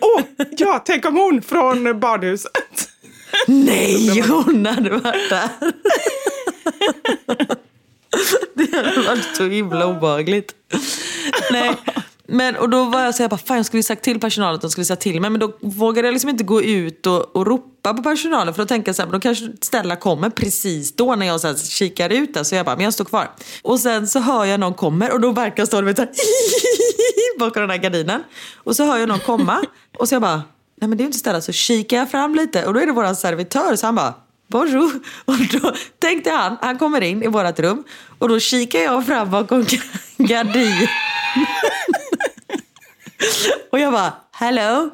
Åh, ja, tänk om hon från badhuset. Nej, hon hade varit där. <laughs> <laughs> det hade varit så himla obehagligt. Nej. Men, och då var jag så här, bara, fan jag skulle sagt till personalen att de skulle säga till mig. Men då vågade jag liksom inte gå ut och, och ropa på personalen. För då tänkte jag så här, men då kanske Stella kommer precis då när jag så här, kikar ut där. Så jag bara, men jag står kvar. Och sen så hör jag någon kommer och då verkar stå vet, så här, <laughs> bakom den här gardinen. Och så hör jag någon komma och så jag bara, nej men det är ju inte Stella. Så kikar jag fram lite och då är det våran servitör. Så han bara, bonjour. Och då tänkte han, han kommer in i vårat rum och då kikar jag fram bakom gardinen. Och jag bara, hello?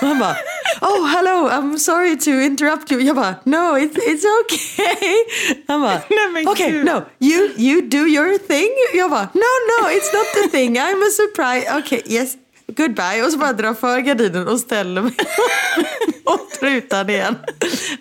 Och han bara, oh hello, I'm sorry to interrupt you. Jag bara, no it's, it's okay. Han bara, <laughs> okay, no, you, you do your thing. Jag bara, no no it's not the thing, I'm a surprise. Okay, yes, goodbye. Och så bara drar för gardinen och ställer mig <laughs> mot rutan igen.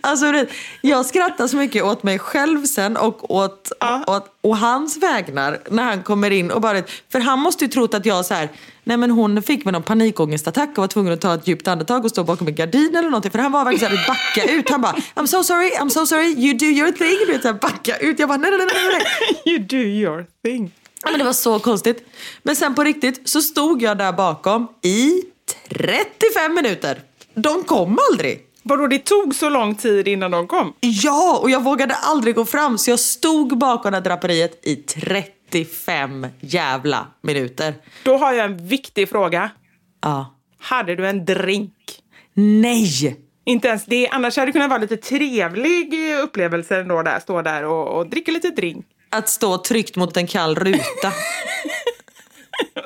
Alltså, jag skrattar så mycket åt mig själv sen och åt, åt och hans vägnar när han kommer in och bara, för han måste ju trott att jag så här, nej men hon fick väl någon panikångestattack och var tvungen att ta ett djupt andetag och stå bakom en gardin eller någonting. För han var verkligen såhär, backa ut. Han bara, I'm so sorry, I'm so sorry, you do your thing. Du vet, så här, backa ut. Jag bara, nej nej nej. nej. <laughs> You do your thing. Men det var så konstigt. Men sen på riktigt så stod jag där bakom i 35 minuter. De kom aldrig. Vadå, det tog så lång tid innan de kom? Ja, och jag vågade aldrig gå fram så jag stod bakom det här draperiet i 35 jävla minuter. Då har jag en viktig fråga. Ja. Hade du en drink? Nej! Inte ens det. Annars hade det kunnat vara lite trevlig upplevelse ändå där. Stå där och, och dricka lite drink. Att stå tryckt mot en kall ruta.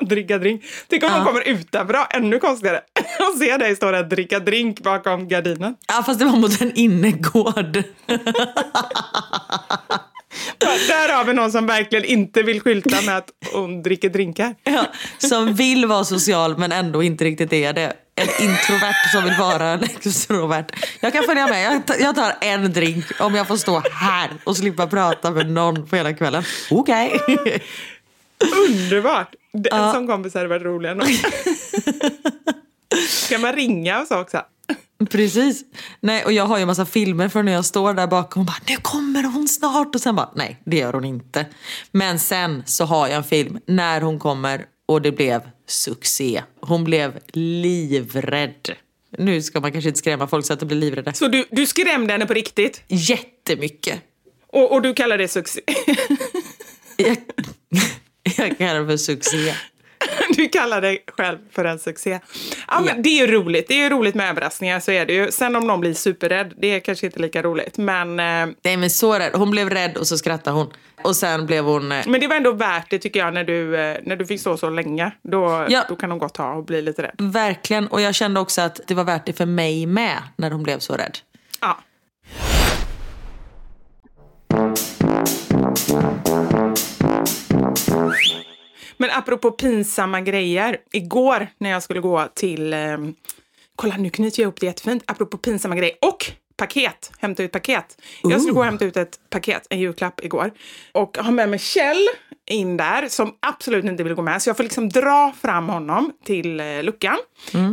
<laughs> Dricka drink. Tänk om Ja. någon kommer utanför. Ännu konstigare. <laughs> Och se dig stå där och dricka drink bakom gardinen. Ja, fast det var mot en innergård. <laughs> Där har vi någon som verkligen inte vill skylta med att hon dricker drinkar. Ja, som vill vara social men ändå inte riktigt är det. En introvert som vill vara en extrovert. Jag kan följa med. Jag tar, en drink om jag får stå här och slippa prata med någon på hela kvällen. Okej. Underbart! Det- En sån kompis hade varit rolig ändå. Ska man ringa och så också? Precis. Nej, och jag har ju en massa filmer från när jag står där bakom och bara nu kommer hon snart och sen bara nej det gör hon inte. Men sen så har jag en film när hon kommer och det blev succé. Hon blev livrädd. Nu ska man kanske inte skrämma folk så att de blir livrädda. Så du, du skrämde henne på riktigt? Jättemycket. Och, och du kallar det succé? Jag, jag kallar det för succé. <laughs> Du kallar dig själv för en succé. Ja, men. Det är ju roligt. Det är ju roligt med överraskningar, så är det ju. Sen om någon blir superrädd, det är kanske inte lika roligt. Men, eh, Nej men så rädd. Hon blev rädd och så skrattade hon. Och sen blev hon... eh, men det var ändå värt det tycker jag när du, eh, när du fick stå så länge. Då, Ja. då kan hon gott ha och bli lite rädd. Verkligen. Och jag kände också att det var värt det för mig med när hon blev så rädd. Ja. Men apropå pinsamma grejer. Igår när jag skulle gå till... Eh, kolla, nu knyter jag upp det jättefint. Apropå pinsamma grejer. Och paket. Hämta ut paket. Jag skulle gå och hämta ut ett paket, en julklapp, igår. Och ha med mig Kjell in där, som absolut inte vill gå med. Så jag får liksom dra fram honom till eh, luckan.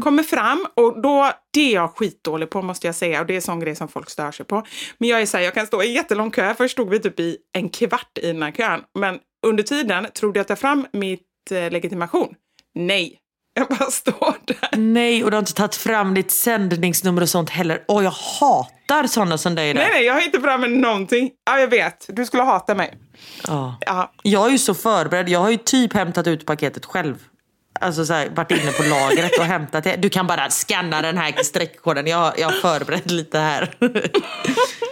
Kommer fram och då, det är jag skitdålig på måste jag säga. Och det är en sån grej som folk stör sig på. Men jag är så här, jag kan stå i jättelång kö. Först stod vi typ i en kvart i den här kön. Men under tiden trodde jag att ta fram mitt eh, legitimation. Nej, <laughs> jag bara står där. Nej, och du har inte tagit fram ditt sändningsnummer och sånt heller. Åh, jag hatar sådana som dig där. Nej, nej, jag har inte framme någonting. Ja, jag vet. Du skulle hata mig. Ja. Ja, Jag är ju så förberedd. Jag har ju typ hämtat ut paketet själv. Alltså så här, varit inne på lagret och hämtat det. Du kan bara scanna den här streckkoden. Jag, jag har förberett lite här. <laughs>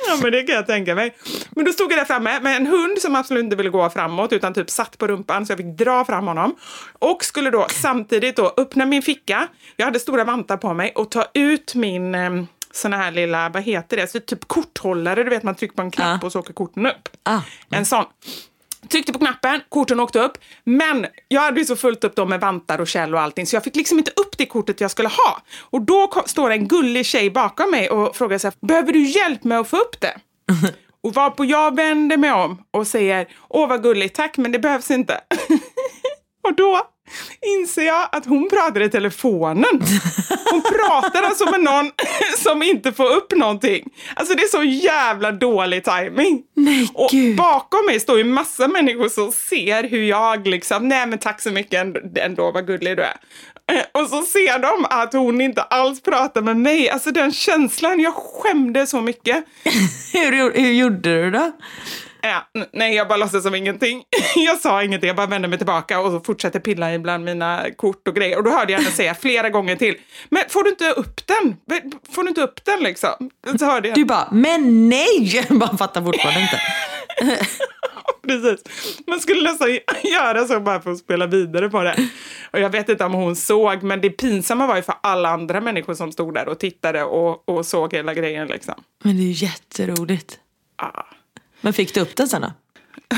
Ja, men det kan jag tänka mig. Men då stod jag där framme med en hund som absolut inte ville gå framåt utan typ satt på rumpan så jag fick dra fram honom. Och skulle då samtidigt då öppna min ficka, jag hade stora vantar på mig, och ta ut min eh, sån här lilla, vad heter det, så typ korthållare, du vet man trycker på en knapp Ja. och så åker korten upp. Ah. En sån. Tryckte på knappen, korten åkte upp. Men jag hade ju så fullt upp då med vantar och käll och allting så jag fick liksom inte upp det kortet jag skulle ha. Och då ko- står en gullig tjej bakom mig och frågar så här, behöver du hjälp med att få upp det? <laughs> och varpå jag vänder mig om och säger, åh vad gulligt, tack men det behövs inte. <laughs> och då inser jag att hon pratar i telefonen. Hon pratar alltså med någon <laughs> som inte får upp någonting. Alltså det är så jävla dålig timing. Nej, Och gud. bakom mig står ju massa människor som ser hur jag liksom, nej men tack så mycket ändå, vad gullig du är. Eh, Och så ser de att hon inte alls pratar med mig. Alltså den känslan, jag skämde så mycket. <laughs> hur, hur gjorde du då? Ja, n- nej, jag bara låtsas som ingenting. <laughs> Jag sa ingenting, jag bara vände mig tillbaka och fortsatte pilla ibland mina kort och grejer. Och då hörde jag henne säga <laughs> flera gånger till, men får du inte upp den? Får du inte upp den liksom? Så hörde jag. Du bara, men nej! <laughs> Man fattar fortfarande inte. Precis. Man skulle nästan göra så bara för att spela vidare på det. Och jag vet inte om hon såg, men det pinsamma var ju för alla andra människor som stod där och tittade och, och såg hela grejen liksom. Men det är ju jätteroligt. Ah. Men fick du upp den sen då?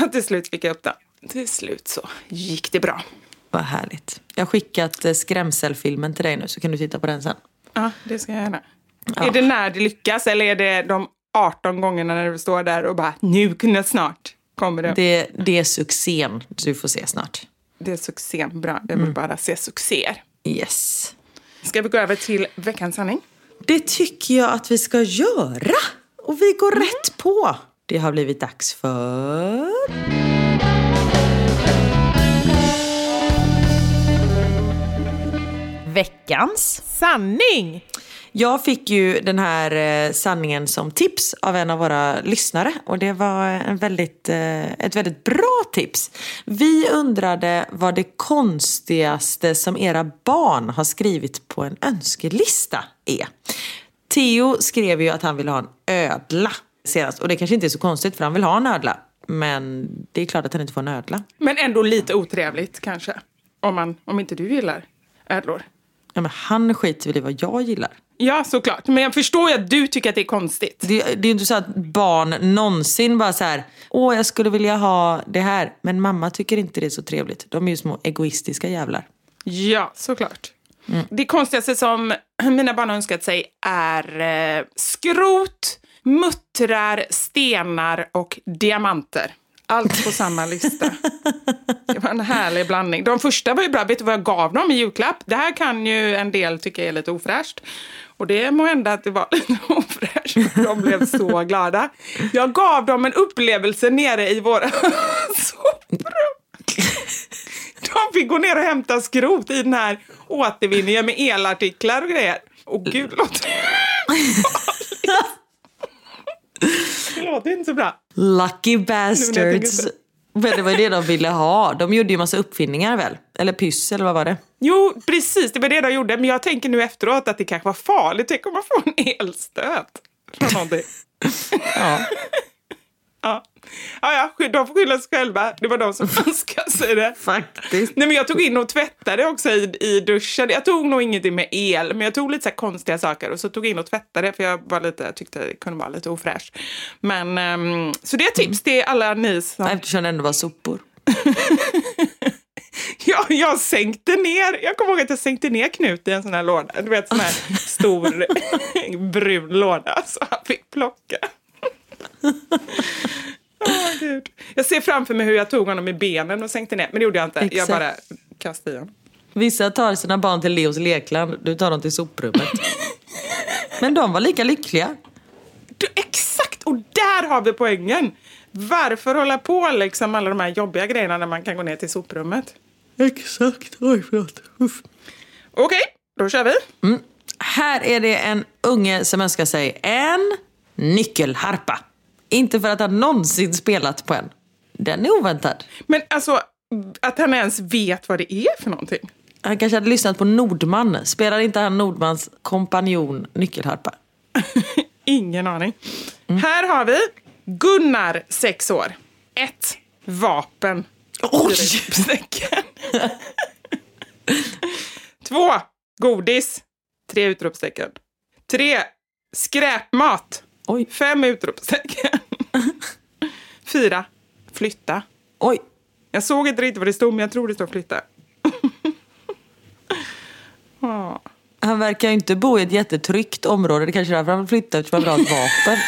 <laughs> Till slut fick jag upp den. Till slut så gick det bra. Vad härligt. Jag har skickat eh, skrämselfilmen till dig nu så kan du titta på den sen. Ja, det ska jag gärna. Är det när det lyckas eller är det de 18 gångerna när du står där och bara nu kunde snart kommer det. Det, det är succén du får se snart. Det är succén. Bra, jag vill bara se succéer. Yes. Ska vi gå över till veckans sanning? Det tycker jag att vi ska göra. Och vi går rätt på. Det har blivit dags för... Veckans. Sanning! Jag fick ju den här eh, sanningen som tips av en av våra lyssnare och det var en väldigt, eh, ett väldigt bra tips. Vi undrade vad det konstigaste som era barn har skrivit på en önskelista är. Theo skrev ju att han ville ha en ödla senast och det kanske inte är så konstigt för han vill ha en ödla. Men det är klart att han inte får en ödla. Men ändå lite otrevligt kanske. Om, man, om inte du gillar ödlor. Ja, men han skiter väl i vad jag gillar. Ja, såklart. Men jag förstår ju att du tycker att det är konstigt. Det, det är ju inte så att barn någonsin bara så här, åh jag skulle vilja ha det här, men mamma tycker inte det är så trevligt. De är ju små egoistiska jävlar. Ja, såklart. Det konstigaste som <clears throat> mina barn har önskat sig är eh, skrot, muttrar, stenar och diamanter. Allt på samma lista. <laughs> Det var en härlig blandning. De första var ju bra. Vet du vad jag gav dem i julklapp? Det här kan ju en del tycka är lite ofräscht. Och det må hända att det var <laughs> lite ofräscht. De blev så glada. Jag gav dem en upplevelse nere i våra <laughs> soprum. De fick gå ner och hämta skrot i den här återvinningen med elartiklar och grejer. Och gud, det låter Det låter inte så bra. Lucky bastards. Men det var ju det de ville ha. De gjorde ju massa uppfinningar väl? Eller pyss eller vad var det? Jo, precis, det var det de gjorde. Men jag tänker nu efteråt att det kanske var farligt. Tänk om man får en elstöt. Eller någonting. <laughs> Ja. Ja. Ja, ja, de får skylla sig själva. Det var de som <laughs> önskade sig det. Faktiskt. Nej, men jag tog in och tvättade också i, i duschen. Jag tog nog ingenting med el, men jag tog lite så konstiga saker och så tog jag in och tvättade för jag var lite, tyckte det kunde vara lite ofräscht. Men, ehm, så det är tips till alla ni som... Eftersom det ändå var sopor. <laughs> Jag, jag sänkte ner, jag kommer ihåg att jag sänkte ner Knut i en sån här låda. Du vet sån här <laughs> stor brun låda så han fick plocka. Åh, Gud. Jag ser framför mig hur jag tog honom i benen och sänkte ner, men det gjorde jag inte. Jag Exakt. bara kastade i honom. Vissa tar sina barn till Leos lekland, du tar dem till soprummet. Men de var lika lyckliga. Du, exakt! Och där har vi poängen. Varför hålla på liksom alla de här jobbiga grejerna när man kan gå ner till soprummet? Exakt. Oj, förlåt. Uff. Okej, då kör vi. Här är det en unge som önskar sig en nyckelharpa. Inte för att han någonsin spelat på en. Den är oväntad. Men alltså, att han ens vet vad det är för någonting. Han kanske hade lyssnat på Nordman. Spelar inte han Nordmans kompanjon nyckelharpa? <laughs> Ingen aning. Här har vi Gunnar, 6 år. Ett Vapen. Oj! <laughs> Två Godis. Tre utropstecken. Tre Skräpmat. Oj. Fem utropstecken. <laughs> Fyra Flytta. Oj. Jag såg inte riktigt vad det stod, men jag tror det står flytta. <laughs> Han verkar ju inte bo i ett jättetryggt område. Det kanske är därför han vill flytta eftersom han vill ha ett vapen.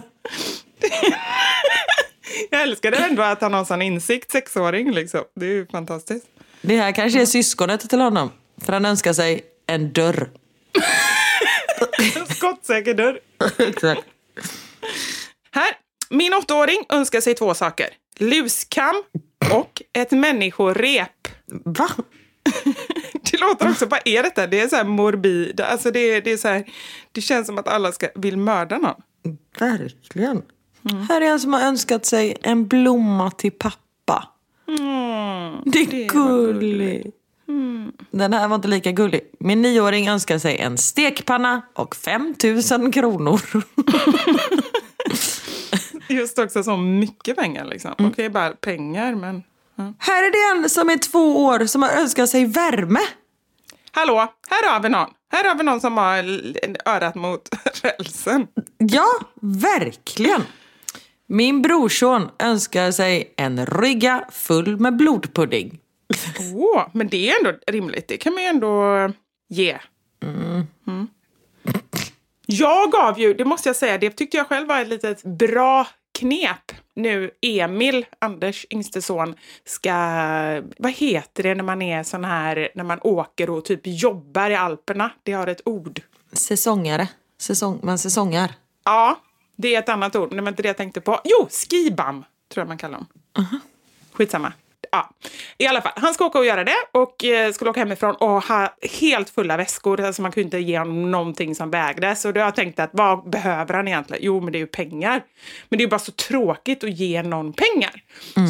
<laughs> Jag älskar det ändå att han har sån insikt, sexåring. Liksom. Det är ju fantastiskt. Det här kanske är syskonet till honom. För han önskar sig en dörr. Skottsäker dörr. <laughs> Exakt. Här, min åttaåring önskar sig två saker. Luskam och ett människorep. Va? <laughs> Det låter också, vad är detta? Det är så här morbid, alltså det, är- det är så här, det känns som att alla ska, vill mörda någon. Verkligen. Här är en som har önskat sig en blomma till pappa. det är gulligt. Den här var inte lika gullig. Min nioåring önskar sig en stekpanna och 5 000 kronor. <laughs> Just också så mycket pengar liksom. Okej, bara pengar, men... Här är det en som är två år som har önskat sig värme. Hallå, här har vi någon. Här har vi någon som har örat mot <laughs> rälsen. Ja, verkligen. Min brorson önskar sig en rygga full med blodpudding. Åh, men det är ändå rimligt. Det kan man ju ändå ge. Mm. Jag gav ju, det måste jag säga, det tyckte jag själv var ett litet bra knep. Nu Emil, Anders yngste son, ska... Vad heter det när man är sån här, när man åker och typ jobbar i Alperna? Det har ett ord. Säsongare. Säsong, man säsongar. Ja, det är ett annat ord, men det var inte det jag tänkte på. Jo, skibam tror jag man kallar dem. Skitsamma. Ja. I alla fall, han ska åka och göra det och eh, skulle åka hemifrån och ha helt fulla väskor. Alltså man kunde inte ge honom någonting som vägdes. Och då har jag tänkt att vad behöver han egentligen? Jo, men det är ju pengar. Men det är ju bara så tråkigt att ge någon pengar.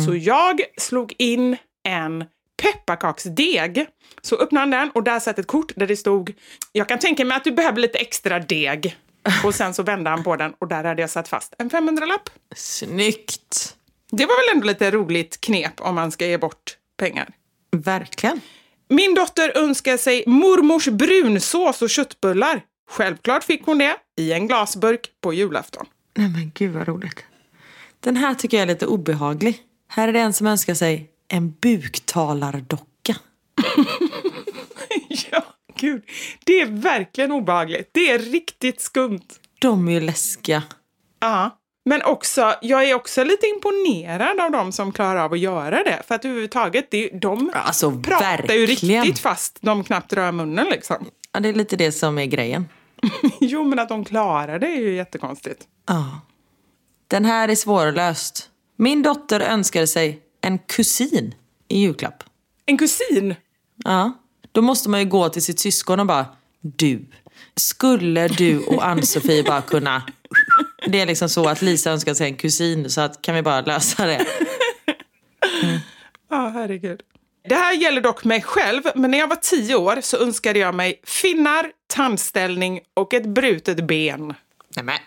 Så jag slog in en pepparkaksdeg. Så öppnade han den och där satt ett kort där det stod Jag kan tänka mig att du behöver lite extra deg. Och sen så vände han på den och där hade jag satt fast en 500-lapp. Snyggt. Det var väl ändå lite roligt knep om man ska ge bort pengar. Verkligen. Min dotter önskar sig mormors brunsås och köttbullar. Självklart fick hon det i en glasburk på julafton. Nej men gud vad roligt. Den här tycker jag är lite obehaglig. Här är det en som önskar sig en buktalardocka. <laughs> ja, gud. Det är verkligen obehagligt. Det är riktigt skumt. De är ju läskiga. Ja. Men också, jag är också lite imponerad av de som klarar av att göra det. För att överhuvudtaget, det, de Alltså, pratar ju verkligen. riktigt fast de knappt rör munnen liksom. Ja, det är lite det som är grejen. <laughs> jo, men att de klarar det är ju jättekonstigt. Ja. Den här är svårlöst. Min dotter önskade sig en kusin i julklapp. En kusin? Ja. Då måste man ju gå till sitt syskon och bara, du, skulle du och Ann-Sofie bara kunna... Det är liksom så att Lisa önskar sig en kusin, så att kan vi bara lösa det? Ja, herregud. Det här gäller dock mig själv, men när jag var tio år så önskade jag mig finnar, tandställning och ett brutet ben. Nej, men.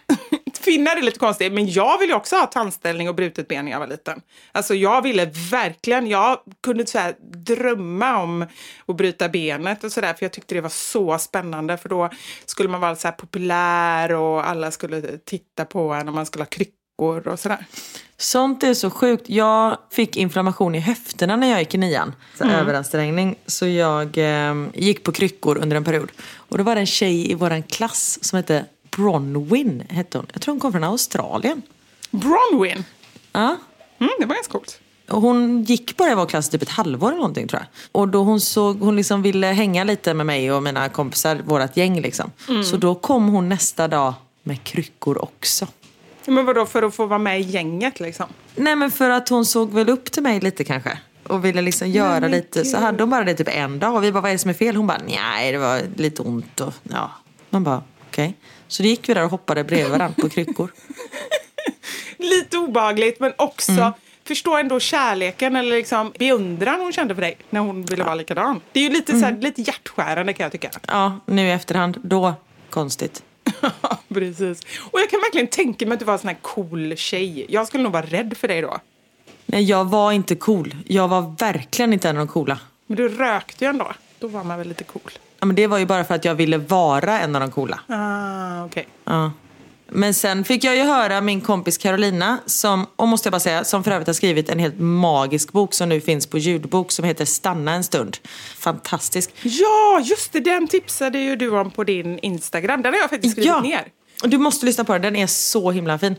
Finnar är lite konstigt, men jag ville också ha tandställning och brutet ben när jag var liten. Alltså jag ville verkligen, jag kunde så här drömma om att bryta benet och sådär, för jag tyckte det var så spännande, för då skulle man vara så här populär och alla skulle titta på en och man skulle ha kryckor och sådär. Sånt är så sjukt. Jag fick inflammation i höfterna när jag gick i nian. Så Överansträngning. Så jag eh, gick på kryckor under en period. Och då var det en tjej i våran klass som hette Bronwyn. Hette hon. Jag tror hon kom från Australien. Bronwyn, Ja. mm, det var ganska coolt. Hon gick bara i vår klass typ ett halvår eller någonting tror jag. Och då hon såg, hon liksom ville hänga lite med mig och mina kompisar, vårat gäng liksom. Så då kom hon nästa dag med kryckor också. Men vadå, för att få vara med i gänget liksom? Nej men för att hon såg väl upp till mig lite kanske. Och ville liksom göra men lite. Så gud. hade hon bara det typ en dag. Och vi bara, vad är det som är fel? Hon bara, nej det var lite ont och ja. Man bara, okej. Så då gick vi där och hoppade bredvid varandra på kryckor. <laughs> Lite obehagligt, men också Mm. förstå ändå kärleken eller liksom beundran hon kände för dig när hon ville vara likadan. Det är ju lite, så Mm. här, lite hjärtskärande kan jag tycka. Ja, nu i efterhand, då konstigt. <laughs> Precis. Och jag kan verkligen tänka mig att du var en sån här cool tjej. Jag skulle nog vara rädd för dig då. Nej, jag var inte cool. Jag var verkligen inte en av de coola. Men du rökte ju ändå. Då var man väl lite cool. Ja, men det var ju bara för att jag ville vara en av de coola. Ah, okej. Ja. Men sen fick jag ju höra min kompis Carolina, som, och måste jag bara säga, som för övrigt har skrivit en helt magisk bok som nu finns på ljudbok som heter Stanna en stund. Fantastisk. Ja, just det. Den tipsade ju du om på din Instagram. Den har jag faktiskt skrivit Ja. ner. Du måste lyssna på den, den är så himla fin.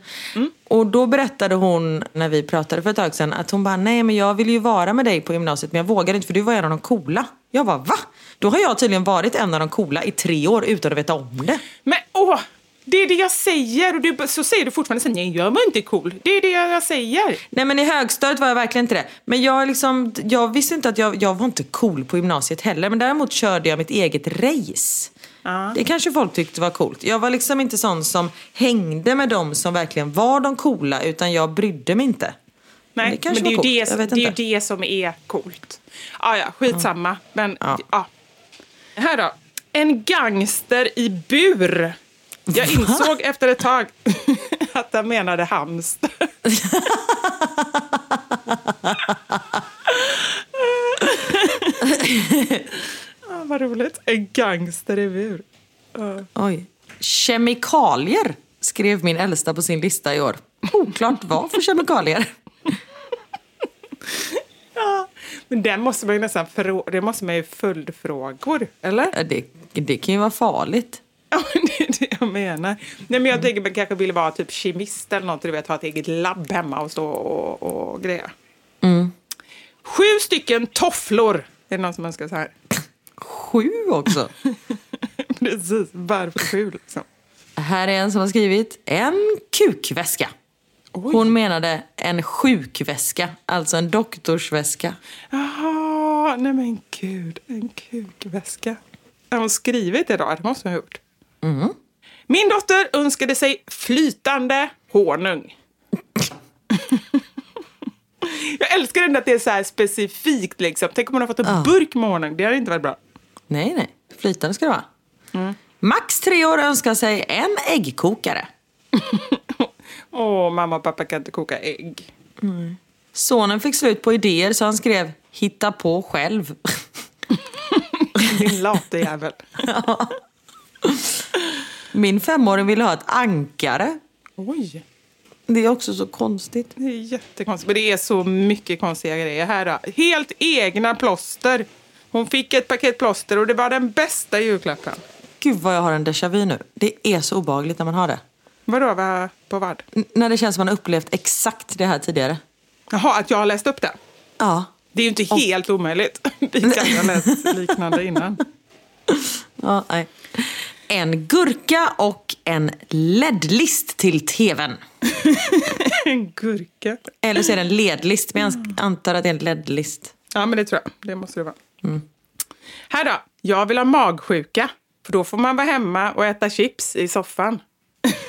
Och då berättade hon, när vi pratade för ett tag sedan, att hon bara, nej men jag ville ju vara med dig på gymnasiet men jag vågade inte för du var en av de coola. Jag bara, va? Då har jag tydligen varit en av de coola i tre år utan att veta om det. Men åh, det är det jag säger och du, så säger du fortfarande så nej jag var inte cool. Det är det jag säger. Nej men i högstadiet var jag verkligen inte det. Men jag, liksom, jag visste inte att jag, jag var inte cool på gymnasiet heller. Men däremot körde jag mitt eget race. Det kanske folk tyckte var coolt. Jag var liksom inte sån som hängde med dem som verkligen var de coola. Utan jag brydde mig inte. Nej, det kanske men det är, ju det, det är det som är coolt. Ah, ja, skitsamma. Men Ja. Här då. En gangster i bur. Jag insåg efter ett tag <laughs> att han menade hamster. ah, vad roligt. En gangster i bur. Oj. Kemikalier skrev min äldsta på sin lista i år. Oklart vad för kemikalier. Ja, men den måste man ju nästan frå- det måste man ju följdfrågor, eller? Det, det kan ju vara farligt. Ja, <laughs> det är det jag menar. Nej, men jag tänker man kanske vill vara typ kemist eller något, du vet, ha ett eget labb hemma och stå och, och greja. Sju stycken tofflor. Är det någon som önskar så här? Sju också. <laughs> Precis, varför sju liksom? Här är en som har skrivit en kukväska. Hon menade en sjukväska, alltså en doktorsväska. Jaha, nej men gud, en kukväska. Har hon skrivit det då? Det måste hon ha gjort. Min dotter önskade sig flytande honung. <laughs> Jag älskar ändå att det är så här specifikt. Liksom. Tänk om hon har fått en burk med honung. Det hade inte varit bra. Nej, nej. Flytande ska det vara. Max tre år önskar sig en äggkokare. <laughs> Åh, mamma och pappa kan inte koka ägg. Sonen fick slut på idéer så han skrev hitta på själv. <laughs> Din late jävel. Min femåring ville ha ett ankare. Oj, Det är också så konstigt. det är jättekonstigt. Men det är så mycket konstiga grejer här. Då. Helt egna plåster. Hon fick ett paket plåster och det var den bästa julklappen. Gud vad jag har en déjà vu nu. Det är så obehagligt när man har det. Vadå, vad, på vad? N- när det känns som man har upplevt exakt det här tidigare. Jaha, att jag har läst upp det? Ja. Det är ju inte helt omöjligt. <laughs> Vi kan ha läst liknande innan. <laughs> ja nej. En gurka och en LED-list till tvn. <laughs> En gurka. Eller så är det en ledlist, men jag antar att det är en LED-list. Ja, men det tror jag. Det måste det vara. Här då. Jag vill ha magsjuka. För då får man vara hemma och äta chips i soffan.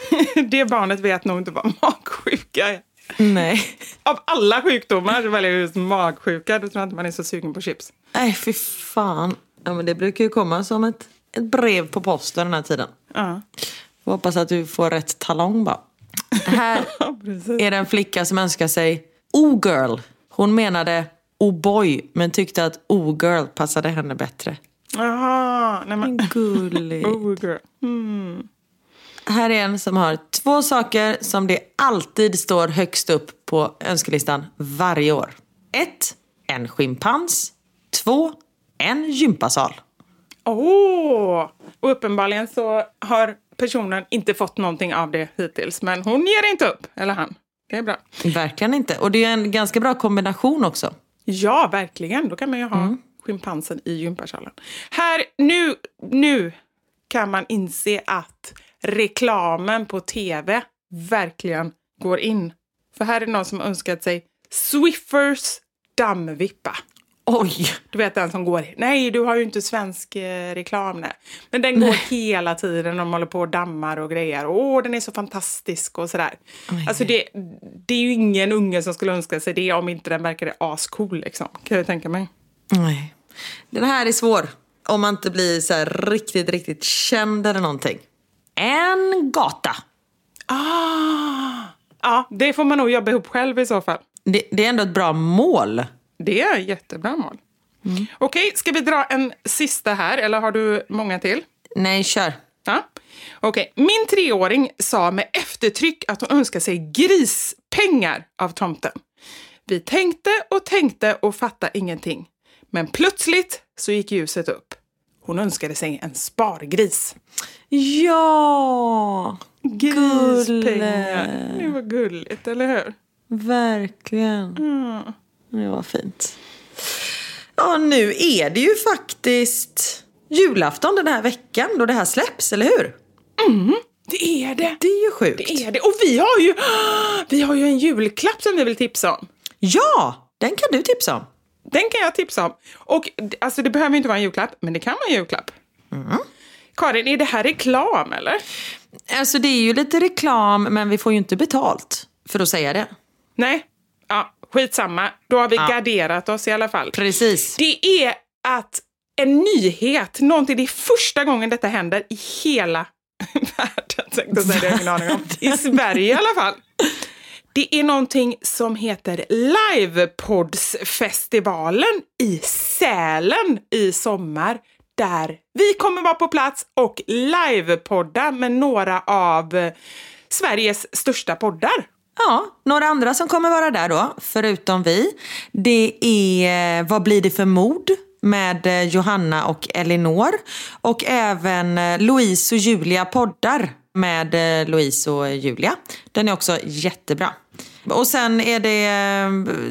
<laughs> det barnet vet nog inte vad magsjuka är. Nej. Av alla sjukdomar så väljer jag just magsjuka. Då tror jag inte man är så sugen på chips. Nej, fy fan. Ja, men det brukar ju komma som ett, ett brev på posten den här tiden. Ja, Får hoppas att du får rätt talong bara. Här <laughs> är det en flicka som önskar sig O-girl. Hon menade O-boy, men tyckte att O-girl passade henne bättre. Jaha, nej men... Gulligt. <laughs> Oh, girl. Mm. Här är en som har två saker som det alltid står högst upp på önskelistan varje år. Ett, En schimpans. Två, En gympasal. Åh! Och uppenbarligen så har personen inte fått någonting av det hittills. Men hon ger inte upp, eller han. Det är bra. Verkligen inte. Och det är en ganska bra kombination också. Ja, verkligen. Då kan man ju ha schimpansen i gympasalen. Här, nu, nu kan man inse att reklamen på tv verkligen går in. För här är någon som önskat sig Swiffers dammvippa. Oj! Du vet den som går, nej du har ju inte svensk eh, reklam. Nej. Men den går hela tiden, de håller på och dammar och grejer. Åh, den är så fantastisk och sådär. Alltså det, det är ju ingen unge som skulle önska sig det om inte den verkade ascool liksom. Kan jag tänka mig. Nej. Den här är svår. Om man inte blir så riktigt, riktigt känd eller någonting. En gata. Ah! Ja, det får man nog jobba ihop själv i så fall. Det, det är ändå ett bra mål. Det är ett jättebra mål. Okej, ska vi dra en sista här eller har du många till? Nej, kör. Ja. Okej, min treåring sa med eftertryck att hon önskar sig grispengar av tomten. Vi tänkte och tänkte och fattade ingenting. Men plötsligt så gick ljuset upp. Hon önskade sig en spargris. Ja! Grispengar. Det var gulligt, eller hur? Verkligen. Det var fint. Ja, nu är det ju faktiskt julafton den här veckan då det här släpps, eller hur? Det är det. Det är ju sjukt. Det är det. Och vi har ju, vi har ju en julklapp som vi vill tipsa om. Ja, den kan du tipsa om. Den kan jag tipsa om. Och alltså det behöver inte vara en julklapp, men det kan vara en julklapp. Karin, är det här reklam eller? Alltså det är ju lite reklam, men vi får ju inte betalt för att säga det. Nej? Ja, skitsamma. Då har vi Ja. garderat oss i alla fall. Precis. Det är att en nyhet, någonting, det är första gången detta händer i hela <laughs> världen, tänkte jag säga, det har jag ingen aning om. I Sverige i alla fall. Det är någonting som heter Livepodsfestivalen i Sälen i sommar. Där vi kommer vara på plats och livepodda med några av eh, Sveriges största poddar. Ja, några andra som kommer vara där då, förutom vi. Det är eh, Vad blir det för mord? med eh, Johanna och Elinor. Och även Louise och Julia poddar med Louise och Julia. Den är också jättebra. Och sen är det,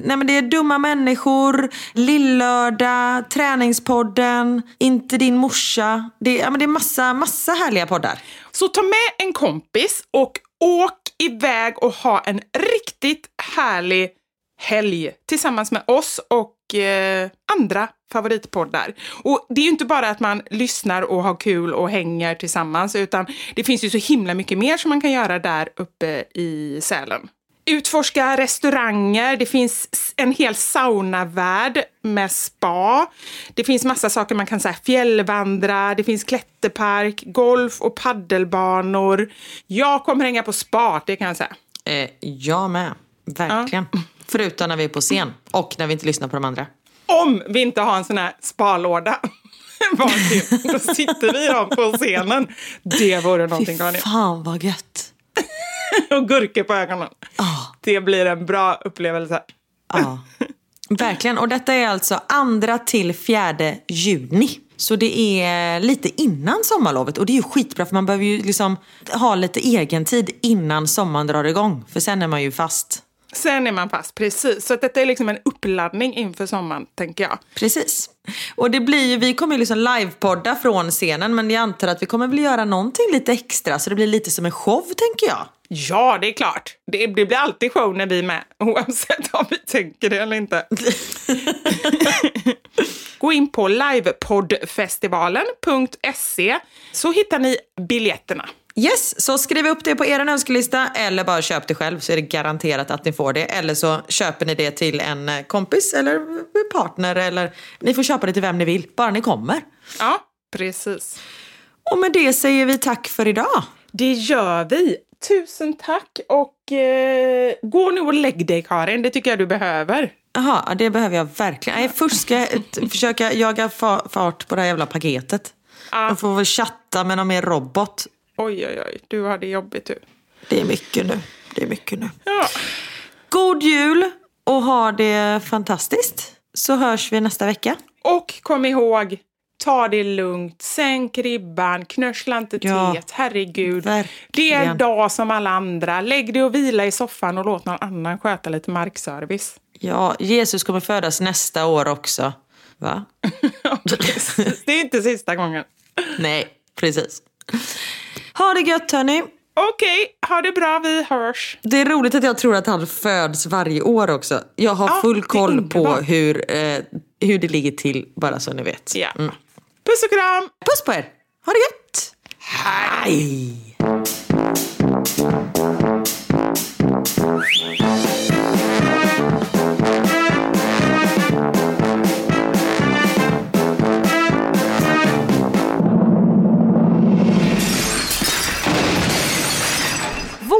nej men det är Dumma människor, Lillördag, Träningspodden, Inte din morsa. Det, ja men det är massa, massa härliga poddar. Så ta med en kompis och åk iväg och ha en riktigt härlig helg tillsammans med oss och eh, andra favoritpoddar. Och det är ju inte bara att man lyssnar och har kul och hänger tillsammans, utan det finns ju så himla mycket mer som man kan göra där uppe i Sälen. Utforska restauranger, det finns en hel saunavärld med spa. Det finns massa saker man kan säga fjällvandra, det finns klätterpark, golf och paddelbanor. Jag kommer hänga på spa, det kan jag säga. Eh, jag med, verkligen. <laughs> Förutom när vi är på scen och när vi inte lyssnar på de andra. Om vi inte har en sån här spalåda <laughs> varsin, då sitter vi då på scenen. Det vore någonting, Fy fan vad gött. <laughs> Och gurkor på ögonen. Ah. Det blir en bra upplevelse. Ja, verkligen. Och detta är alltså andra till fjärde juni. Så det är lite innan sommarlovet och det är ju skitbra för man behöver ju liksom ha lite egen tid innan sommaren drar igång. För sen är man ju fast. Sen är man fast, precis. Så detta är liksom en uppladdning inför sommaren, tänker jag. Precis. Och det blir ju, vi kommer ju liksom livepodda från scenen men jag antar att vi kommer väl göra någonting lite extra så det blir lite som en show tänker jag. Ja, det är klart. Det, det blir alltid show när vi är med, <laughs> oavsett om vi tänker det eller inte. <laughs> Gå in på livepoddfestivalen.se så hittar ni biljetterna. Yes, så skriv upp det på er önskelista eller bara köp det själv så är det garanterat att ni får det. Eller så köper ni det till en eh, kompis eller partner eller ni får köpa det till vem ni vill, bara ni kommer. Ja, precis. Och med det säger vi tack för idag. Det gör vi. Tusen tack och eh, gå nu och lägg dig Karin, det tycker jag du behöver. Jaha, ja, det behöver jag verkligen. Nej, först ska jag <laughs> försöka jaga fa- fart på det här jävla paketet. Ja. Jag får väl chatta med någon mer robot. Oj, oj, oj, du har det jobbigt du. Det är mycket nu. Det är mycket nu. Ja. God jul och ha det fantastiskt. Så hörs vi nästa vecka. Och kom ihåg, ta det lugnt, sänk ribban, knörsla inte Ja, teet, herregud. verkligen. Det är en dag som alla andra. Lägg dig och vila i soffan och låt någon annan sköta lite markservice. Ja, Jesus kommer födas nästa år också. Va? <laughs> Det är inte sista gången. Nej, precis. Ha det gött hörni. Okej, ha det bra, vi hörs. Det är roligt att jag tror att han föds varje år också. Jag har Ja, full koll på hur, eh, hur det ligger till, bara så ni vet. Ja. Puss och kram! Puss på er! Ha det gött! Hej!